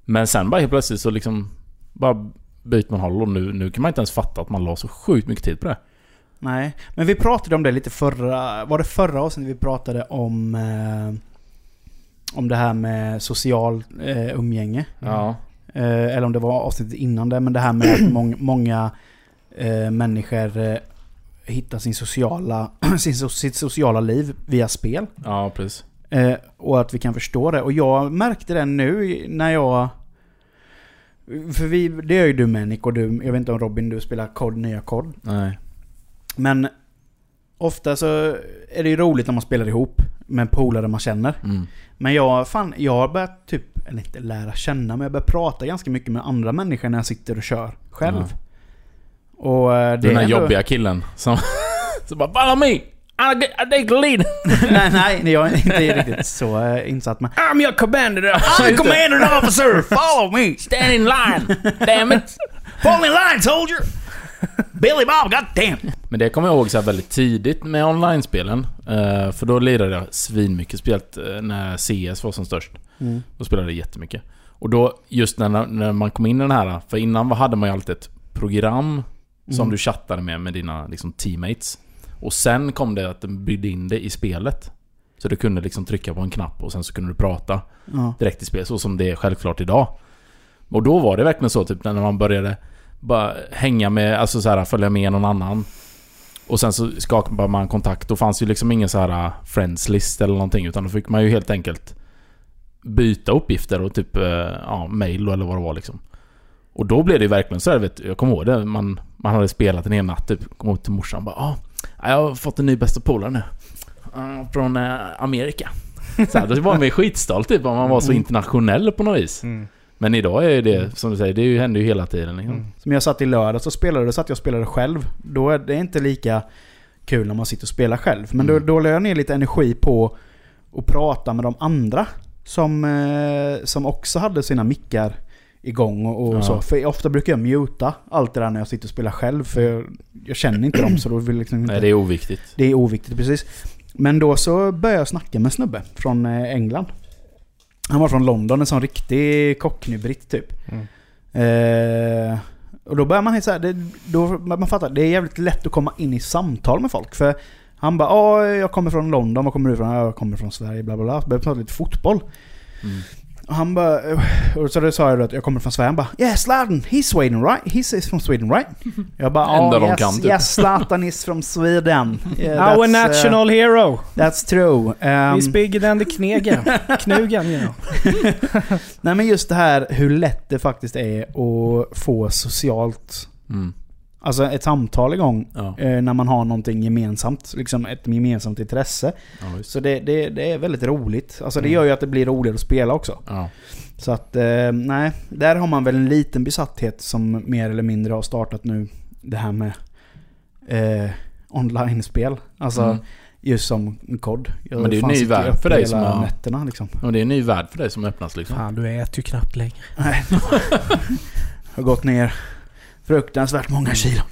Men sen bara helt plötsligt så liksom... Bara byter man håll och nu, nu kan man inte ens fatta att man la så sjukt mycket tid på det. Nej, men vi pratade om det lite förra... Var det förra avsnittet vi pratade om... Eh, om det här med social eh, umgänge? Ja. Eh, eller om det var avsnittet innan det, men det här med att mång, många eh, människor eh, hittar sin sociala, sin, sitt sociala liv via spel. Ja, precis. Eh, och att vi kan förstå det. Och jag märkte det nu när jag... För vi, det gör ju du med Nick och du, jag vet inte om Robin du spelar kod, nya kod. Nej. Men ofta så är det ju roligt när man spelar ihop med polare man känner. Mm. Men jag, fan, jag har börjat typ, eller inte lära känna, men jag börjar prata ganska mycket med andra människor när jag sitter och kör själv. Och eh, det Den är här ändå- jobbiga killen som... som bara 'Follow me! I take the lead. nej, nej, jag är inte riktigt så eh, insatt. Men I'm your commander. I'm the commander officer! Follow me! Stand in line. Damn it. Fall in line soldier! Billy Bob, god damn! Men det kommer jag ihåg så här väldigt tidigt med online-spelen. Eh, för då lirade jag svinmycket, speciellt eh, när CS var som störst. Mm. Då spelade jag jättemycket. Och då, just när, när man kom in i den här... För innan hade man ju alltid ett program som Mm. du chattade med, med dina liksom, teammates. Och sen kom det att den byggde in det i spelet. Så du kunde liksom trycka på en knapp och sen så kunde du prata Ja. direkt i spel, så som det är självklart idag. Och då var det verkligen så, typ när man började bara hänga med, alltså så här, följa med någon annan. Och sen så skapade man kontakt. Då fanns ju liksom ingen så här friends list eller någonting. Utan då fick man ju helt enkelt byta uppgifter och typ, eh, ja, mail eller vad det var liksom. Och då blev det ju verkligen så här, vet jag kommer ihåg det. Man, man hade spelat en hel natt typ. Kom upp till morsan och bara ah, jag har fått en ny bästa polare nu. Från eh, Amerika. Så här, då var man skitstolt typ om man var så Mm. internationell på något vis. Mm. Men idag är det, som du säger, det händer ju hela tiden liksom. Mm. Som jag satt i lördag så spelade, då satt jag och spelade själv. Då är det inte lika kul när man sitter och spelar själv. Men Mm. då, då la jag ner lite energi på att prata med de andra. Som, eh, som också hade sina mickar igång och, och Ja. så. För ofta brukar jag muta allt det där när jag sitter och spelar själv. För jag, jag känner inte dem så då vill liksom inte... Nej, det är oviktigt. Det är oviktigt, precis. Men då så började jag snacka med en snubbe från eh, England. Han var från London, en sån riktig cockney-britt typ. Mm. Eh, och då börjar man så här, det, då, man fattar, det är jävligt lätt att komma in i samtal med folk. För han bara "Ja, jag kommer från London, var kommer du ifrån? "Ja, Jag kommer från Sverige, bla bla bla. Började prata lite fotboll. Mm. Och han bara, och så då sa jag då att jag kommer från Sverige. Han bara Yeah Zlatan, he's Sweden right? He's is from Sweden right? Jag bara oh, yes, kan, typ." yes Zlatan is from Sweden. Yeah, Our eh, national hero. That's true. Um, He's bigger than the knegen. Knugen, you know. nej men just det här hur lätt det faktiskt är att få socialt, Mm. Alltså ett samtal igång Ja. eh, när man har någonting gemensamt. Liksom ett gemensamt intresse. Ja. Så det, det, det är väldigt roligt. Alltså det Mm. gör ju att det blir roligare att spela också. Ja. Så att, eh, nej. Där har man väl en liten besatthet som mer eller mindre har startat nu. Det här med eh, online-spel. Alltså Mm. just som kod. Jag Men det är ju fan ny värld för dig som har- nätterna liksom. Och det är en ny värld för dig som öppnas liksom. Fan, du äter ju knappt längre. Nej. har gått ner fruktansvärt många kilo.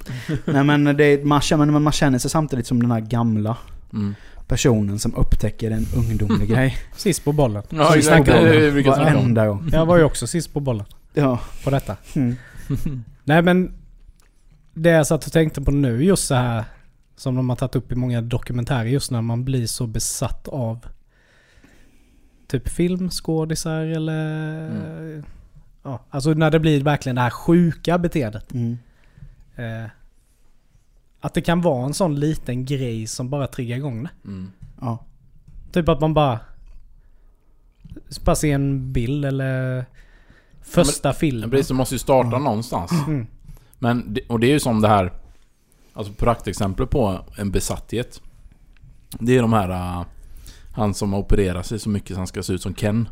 Nej men det, man, känner, men man känner sig samtidigt som den här gamla Mm. personen som upptäcker en ungdomlig grej. Sist på bollen. Ja, exakt. brukar snacka om. Varenda gång. Jag var ju också sist på bollen Ja. på detta. Mm. Nej men det jag satt och tänkte på nu just så här som de har tagit upp i många dokumentärer just när man blir så besatt av typ filmskådisar eller ja, alltså när det blir verkligen det här sjuka beteendet. Mm. Eh, att det kan vara en sån liten grej som bara triggar igång det. Mm. Ja. Typ att man bara bara ser en bild eller första Men filmen. precis, du måste ju starta Ja. någonstans. Mm. Men, det- och det är ju som det här... Alltså praktexempel på en besatthet. Det är de här... äh, han som har opererat sig så mycket så han ska se ut som Ken.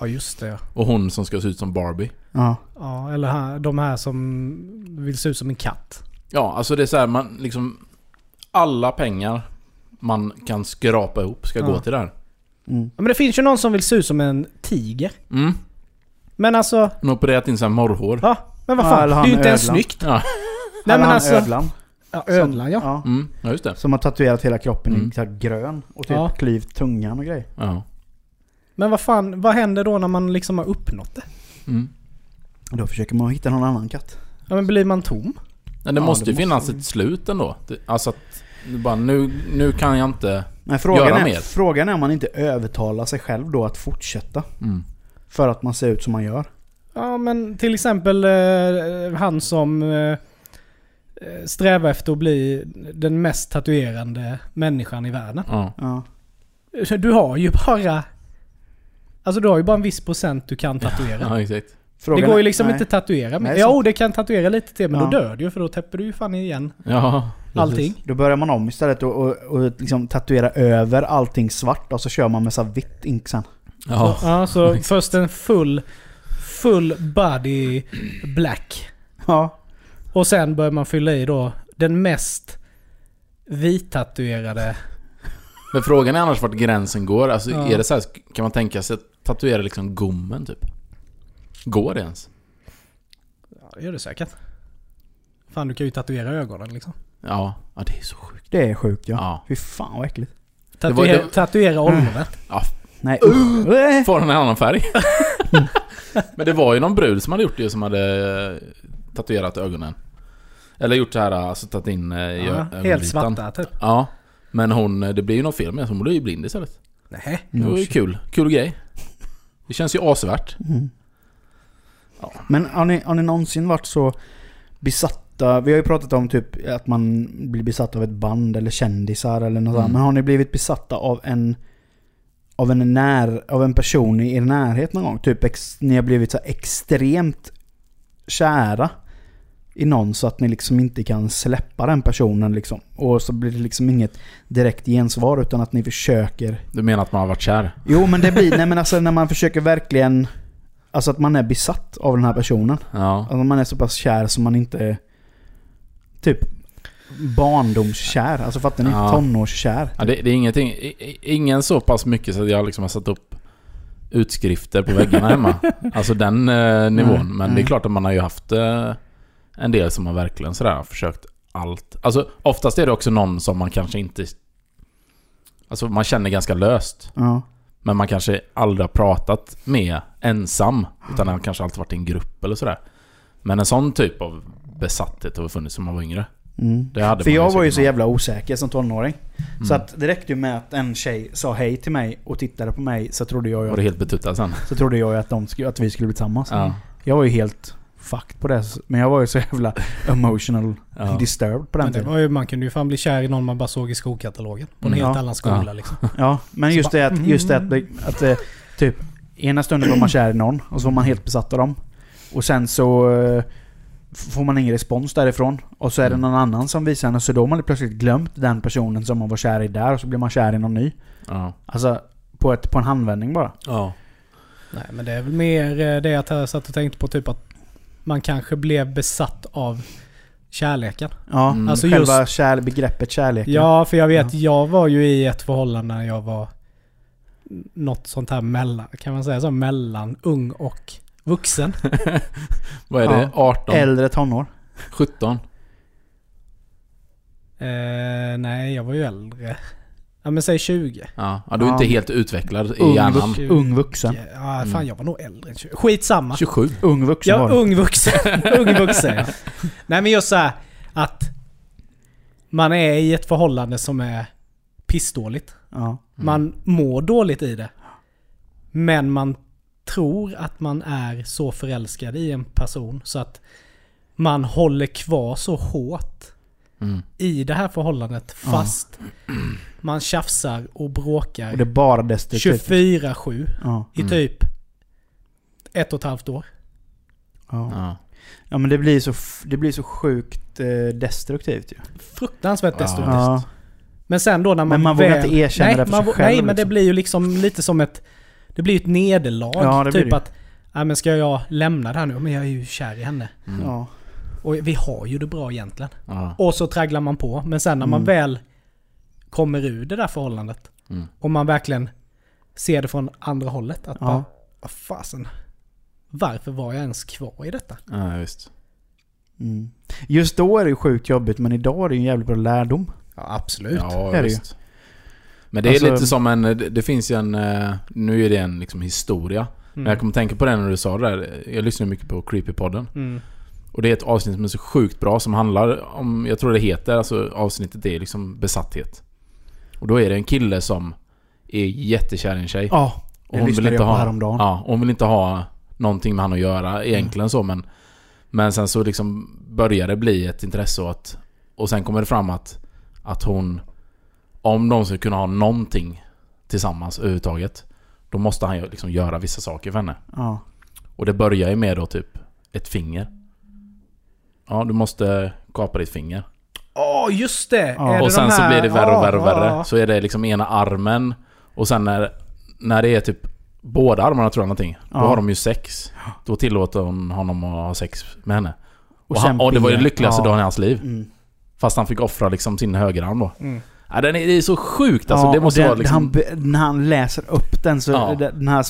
Ja just det. Och hon som ska se ut som Barbie. Ja. Ja, eller här, de här som vill se ut som en katt. Ja, alltså det är så här, man liksom... Alla pengar man kan skrapa ihop ska Ja. gå till det här. Mm. Ja, men det finns ju någon som vill se ut som en tiger. Mm. Men alltså, Hon har opererat in så här morrhår. ja. Men vad Ja, fan, eller det är han ju inte ens ödlan. snyggt. Ja. Nej men alltså... ödlan. Ja, ödlan ja. ja. Mm, ja just det. Som har tatuerat hela kroppen Mm. i så här grön. Och typ Ja. klyvt tungan och grejer. Ja. Men vad fan, vad händer då när man liksom har uppnått det? Mm. Då försöker man hitta någon annan katt. Ja men blir man tom? Men det Ja, måste det ju finnas måste- ett slut ändå. Alltså att... Bara, nu, nu kan jag inte... Men frågan Göra är, mer. frågan är om man inte övertalar sig själv då att fortsätta. Mm. För att man ser ut som man gör. Ja men till exempel eh, han som eh, strävar efter att bli den mest tatuerande människan i världen. Ja. Ja. Du har ju bara... Alltså du har ju bara en viss procent du kan tatuera. ja, exakt. Frågan det går ju liksom nej. inte att tatuera med. Nej, Jo, det kan tatuera lite till men Ja. då dör du ju för då täpper du ju fan igen Ja, precis. allting. Då börjar man om istället och, och, och liksom tatuera över allting svart och så kör man med så vitt ink sen. Ja. Så, ja, så först en full, full body black. Ja. Och sen börjar man fylla i då den mest vittatuerade Men frågan är annars vart gränsen går. Alltså Ja. är det så här, kan man tänka sig att tatuera liksom gommen typ? Går det ens? Ja, det gör det säkert. Fan, du kan ju tatuera ögonen liksom. Ja, ja det är så sjukt. Det är sjukt ja. Ja. Fy fan vad äckligt. var- Tatuera, det- tatuera ollonet. Nej. Äh. Får den en annan färg. Men det var ju någon brud som hade gjort det som hade eh, tatuerat ögonen. Eller gjort så här, alltså tagit in eh, i Ja, ögonvitan. helt svarta typ. Ja. Men hon, eh, det blir ju något fel med henne, hon blev ju blind istället. Nej. Det var ju Usch. kul. Kul grej. Det känns ju asvärt. Mm. Men har ni, har ni någonsin varit så besatta? Vi har ju pratat om typ att man blir besatt av ett band eller kändisar eller något Mm. sånt. Men har ni blivit besatta av en av en, när, av en person i er närhet någon gång? Typ ex, ni har blivit så extremt kära i någon så att ni liksom inte kan släppa den personen liksom. Och så blir det liksom inget direkt gensvar utan att ni försöker Du menar att man har varit kär? Jo men det blir, nej men alltså när man försöker verkligen Alltså att man är besatt av den här personen. Ja. Alltså man är så pass kär som man inte Typ barndomskär. Alltså fattar ni? Ja. Tonårskär. ja det, det är ingenting, ingen så pass mycket så att jag liksom har satt upp utskrifter på väggarna hemma. Alltså den eh, nivån. Mm, Men det är mm. klart att man har ju haft eh, en del som har verkligen sådär försökt allt. Alltså oftast är det också någon som man kanske inte... Alltså man känner ganska löst. Ja. Men man kanske aldrig har pratat med ensam. Utan har kanske alltid varit i en grupp eller sådär. Men en sån typ av besatthet har funnits som man var yngre. Mm. För man jag var ju så jävla osäker som tonåring. Mm. Så att det räckte ju med att en tjej sa hej till mig och tittade på mig så trodde jag Var ju, det helt betuttad sen? så trodde jag ju att, de att vi skulle bli tillsammans. Ja. Jag var ju helt fucked på det. Men jag var ju så jävla emotional Ja. disturbed på den Men det tiden. var ju, man kunde ju fan bli kär i någon man bara såg i skokatalogen. På en Mm. helt Ja. annan skola Ja. liksom. Ja, men Så just bara, det att, just det att, att, eh, typ ena stunden var man kär i någon och så var man helt besatt av dem. Och sen så eh, får man ingen respons därifrån. Och så är det Mm. någon annan som visar en, så då har man plötsligt glömt den personen som man var kär i där och så blir man kär i någon ny. Ja. Alltså på, ett, på en handvändning bara. ja. Nej men det är väl mer eh, det att jag satt och tänkte på typ att man kanske blev besatt av kärleken. Ja, Mm. Alltså själva just, kär, begreppet kärlek. ja för jag vet, jag var ju i ett förhållande när jag var något sånt här mellan, kan man säga så, mellan ung och vuxen. Vad är det? Ja. 18? Äldre tonår. 17? Eh, nej, jag var ju äldre. Ja men säg 20. Ja. ja, du är Ja. inte helt utvecklad i Ung, hjärnan. vux, ung vuxen. Ja, fan Mm. jag var nog äldre än 20. Skitsamma. 27? Ung vuxen Ja, var det. ung vuxen. ung vuxen ja. Nej men just så här att man är i ett förhållande som är pissdåligt. Ja. Mm. Man mår dåligt i det. Men man tror att man är så förälskad i en person så att man håller kvar så hårt Mm. i det här förhållandet Ja. fast man tjafsar och bråkar Och det bara destruktivt. 24-7 Ja. i Mm. typ ett och ett halvt år. Ja. Ja. men det blir så, det blir så sjukt eh, destruktivt ju. Fruktansvärt destruktivt. Ja. Men sen då när man Men man vågar väl... inte erkänna nej, det för man, sig själv, Nej, men det liksom. blir ju liksom lite som ett... Det blir ett nederlag. Ja, det typ det. att... Nej men ska jag lämna det här nu? Men jag är ju kär i henne. Mm. Ja. Och vi har ju det bra egentligen. Ja. Och så tragglar man på. Men sen när man Mm. väl kommer ur det där förhållandet. Mm. Och man verkligen ser det från andra hållet. Att Ja. bara, vad fasen. Varför var jag ens kvar i detta? ja, visst. Mm. Just då är det ju sjukt jobbigt men idag är det ju en jävligt bra lärdom. Ja, absolut. Ja, är det visst. Men det är Alltså- lite som en... Det, finns ju en... eh, Nu är det en liksom historia. Men jag kommer tänka på det när du sa det där. Jag lyssnar mycket på Creepy-podden. Mm. Och det är ett avsnitt som är så sjukt bra som handlar om... Jag tror det heter, alltså avsnittet är liksom besatthet. Och då är det en kille som är jättekär i en tjej. Ja, Och det hon vill inte jag på ha, häromdagen. ja, hon vill inte ha någonting med han att göra egentligen så men Men sen så liksom börjar det bli ett intresse och att Och sen kommer det fram att Att hon Om de ska kunna ha någonting Tillsammans överhuvudtaget Då måste han liksom göra vissa saker för henne Ja. Och det börjar ju med då typ Ett finger Ja du måste kapa ditt finger Åh, just det! Ja. Det Och sen de så blir det värre och värre och Ja, värre. ja. Så är det liksom ena armen. Och sen när, när det är typ båda armarna tror jag någonting. Då Ja. har de ju sex. Då tillåter hon honom att ha sex med henne. Och, sen han, och det var ju blir- lyckligaste ja. dagen i hans liv. Mm. Fast han fick offra liksom sin högerarm då. Mm. Ja, den är, det är så sjukt alltså. Ja, det och måste den, vara liksom... han, när han läser upp den så... Ja. Den här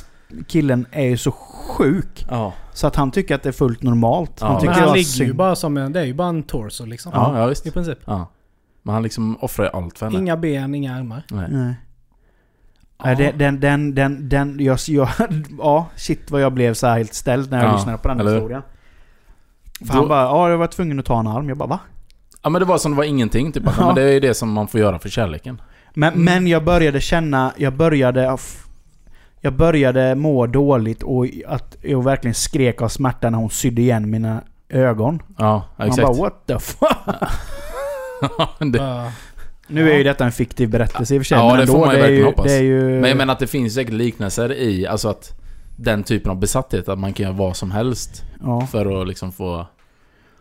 killen är ju så sjuk. Ja. Så att han tycker att det är fullt normalt. Ja. Han Men tycker Men det han var ligger ju synd. bara som en... Det är ju bara en torso liksom. Ja, ja, visst. I princip. Ja. Men han liksom offrar ju allt för henne. Inga ben, inga armar. Nej. Nej. Nej, den, den, den, den, den, jag, jag, ja, shit vad jag blev så här helt ställd när jag Ja, lyssnade på den eller hur? historien. För Då- han bara, ja jag var tvungen att ta en arm. Jag bara, va? Ja men det var som det var ingenting typ. Ja. Men det är ju det som man får göra för kärleken. Men, Mm. men jag började känna, jag började... aff- Jag började må dåligt och att jag verkligen skrek av smärta när hon sydde igen mina ögon. Ja, ja Man exakt. bara what the fuck? det, Ja. Nu är ju detta en fiktiv berättelse i och för sig. Ja, men det ändå, får man ju är verkligen ju, hoppas. Ju... men jag menar att det finns säkert liknelser i, alltså att den typen av besatthet, att man kan göra vad som helst ja. för att liksom få...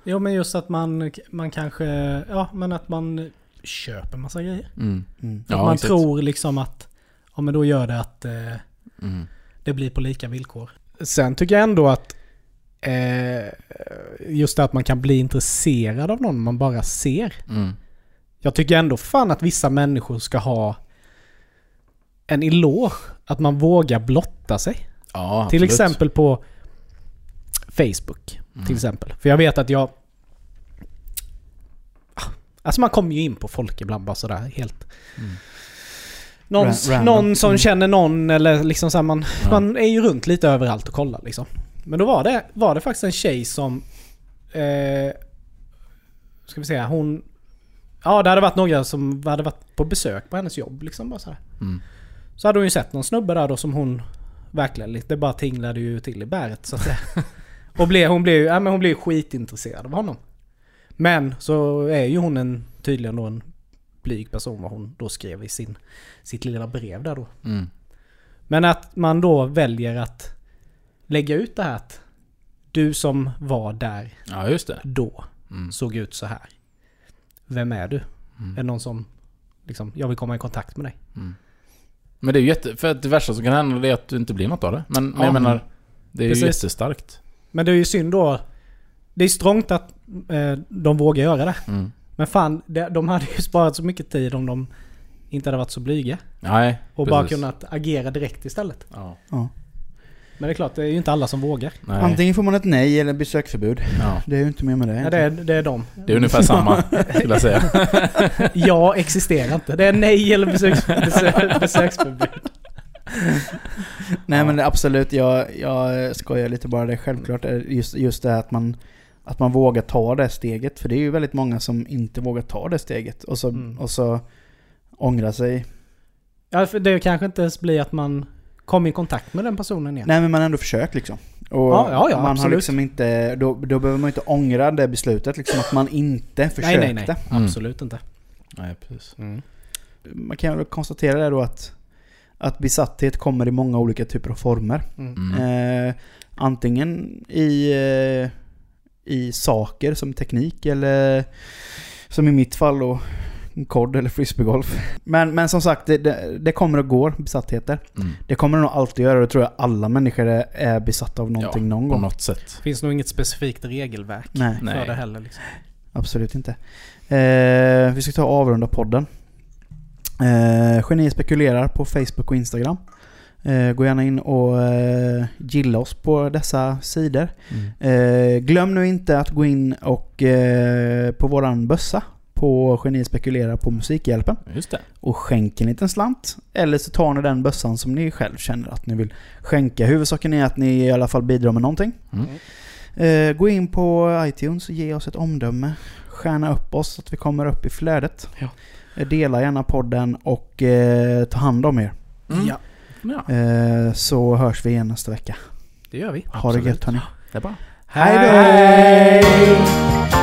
Jo men just att man, man kanske... Ja men att man köper massa grejer. Mm. Mm. Ja, man exakt. tror liksom att... Ja men då gör det att eh, Mm. det blir på lika villkor. Sen tycker jag ändå att... Eh, just det att man kan bli intresserad av någon man bara ser. Mm. Jag tycker ändå fan att vissa människor ska ha en eloge. Att man vågar blotta sig. Ja, Till exempel på Facebook. Mm. Till exempel. För jag vet att jag... Alltså man kommer ju in på folk ibland bara sådär helt... Mm. Någon, någon som Mm. känner någon eller liksom så här, man, Ja. man är ju runt lite överallt och kollar liksom. Men då var det, var det faktiskt en tjej som... Eh, ska vi säga, hon... Ja, det hade varit några som hade varit på besök på hennes jobb liksom bara så här. Mm. Så hade hon ju sett någon snubbe där då som hon verkligen lite, det bara tinglade ju till i bäret så att säga. Och blev, hon blev ju ja, men hon blev ju skitintresserad av honom. Men så är ju hon en, tydligen då en blyg person vad hon då skrev i sin, sitt lilla brev där då. Mm. Men att man då väljer att lägga ut det här att du som var där Ja, då Mm. såg ut så här. Vem är du? Mm. Är det någon som liksom, jag vill komma i kontakt med dig? Mm. Men det är ju jätte... För att det värsta som kan hända är att du inte blir något av det. Men, men Ja. jag menar... Det är Precis. ju jättestarkt. Men det är ju synd då. Det är strångt att eh, de vågar göra det. Mm. Men fan, de, de hade ju sparat så mycket tid om de inte hade varit så blyga. Nej, Och bara precis. kunnat agera direkt istället. Ja. Ja. Men det är klart, det är ju inte alla som vågar. Nej. Antingen får man ett nej eller besöksförbud. Ja. Det är ju inte mer med det. Nej, det, är, det är de. Det är ungefär samma, skulle jag säga. Jag existerar inte. Det är nej eller besöks, besök, besöksförbud. Nej Ja. men absolut, jag, jag skojar lite bara. Det är självklart är just, just det här att man, att man vågar ta det steget. För det är ju väldigt många som inte vågar ta det steget. Och så, Mm. och så ångrar sig. Ja, för det kanske inte ens blir att man kommer i kontakt med den personen igen. Nej men man har ändå försökt liksom. Och Ja, ja, ja, man har absolut. liksom inte, då, då behöver man inte ångra det beslutet liksom. Att man inte nej, försökte. nej, nej. Mm. Absolut inte. Nej, precis. Man kan väl konstatera det då att, att besatthet kommer i många olika typer av former. Mm. Mm. Eh, antingen i, eh, i saker som teknik eller som i mitt fall då kod eller frisbeegolf. Men, men som sagt, det, det, det kommer och går besattheter. Mm. Det kommer det nog alltid göra och det tror jag alla människor är, besatta av någonting ja, någon på gång. något sätt. finns nog inget specifikt regelverk Nej, Nej. för det heller. Liksom. absolut inte. Eh, vi ska ta och avrunda podden. Eh, Geni spekulerar på Facebook och Instagram. Eh, gå gärna in och eh, gilla oss på dessa sidor. Mm. Eh, glöm nu inte att gå in och på våran bössa på Geni spekulerar på Musikhjälpen Just det. och skänk en liten slant. Eller så tar ni den bössan som ni själv känner att ni vill skänka. Huvudsaken är att ni i alla fall bidrar med någonting. Mm. Eh, gå in på iTunes och ge oss ett omdöme. Stjärna upp oss så att vi kommer upp i flödet. Ja. Dela gärna podden och eh, ta hand om er. Mm. Ja, Ja, Eh, så hörs vi igen nästa vecka. det gör vi. Ha det Absolut. gött hörni. det är bra. Hej då!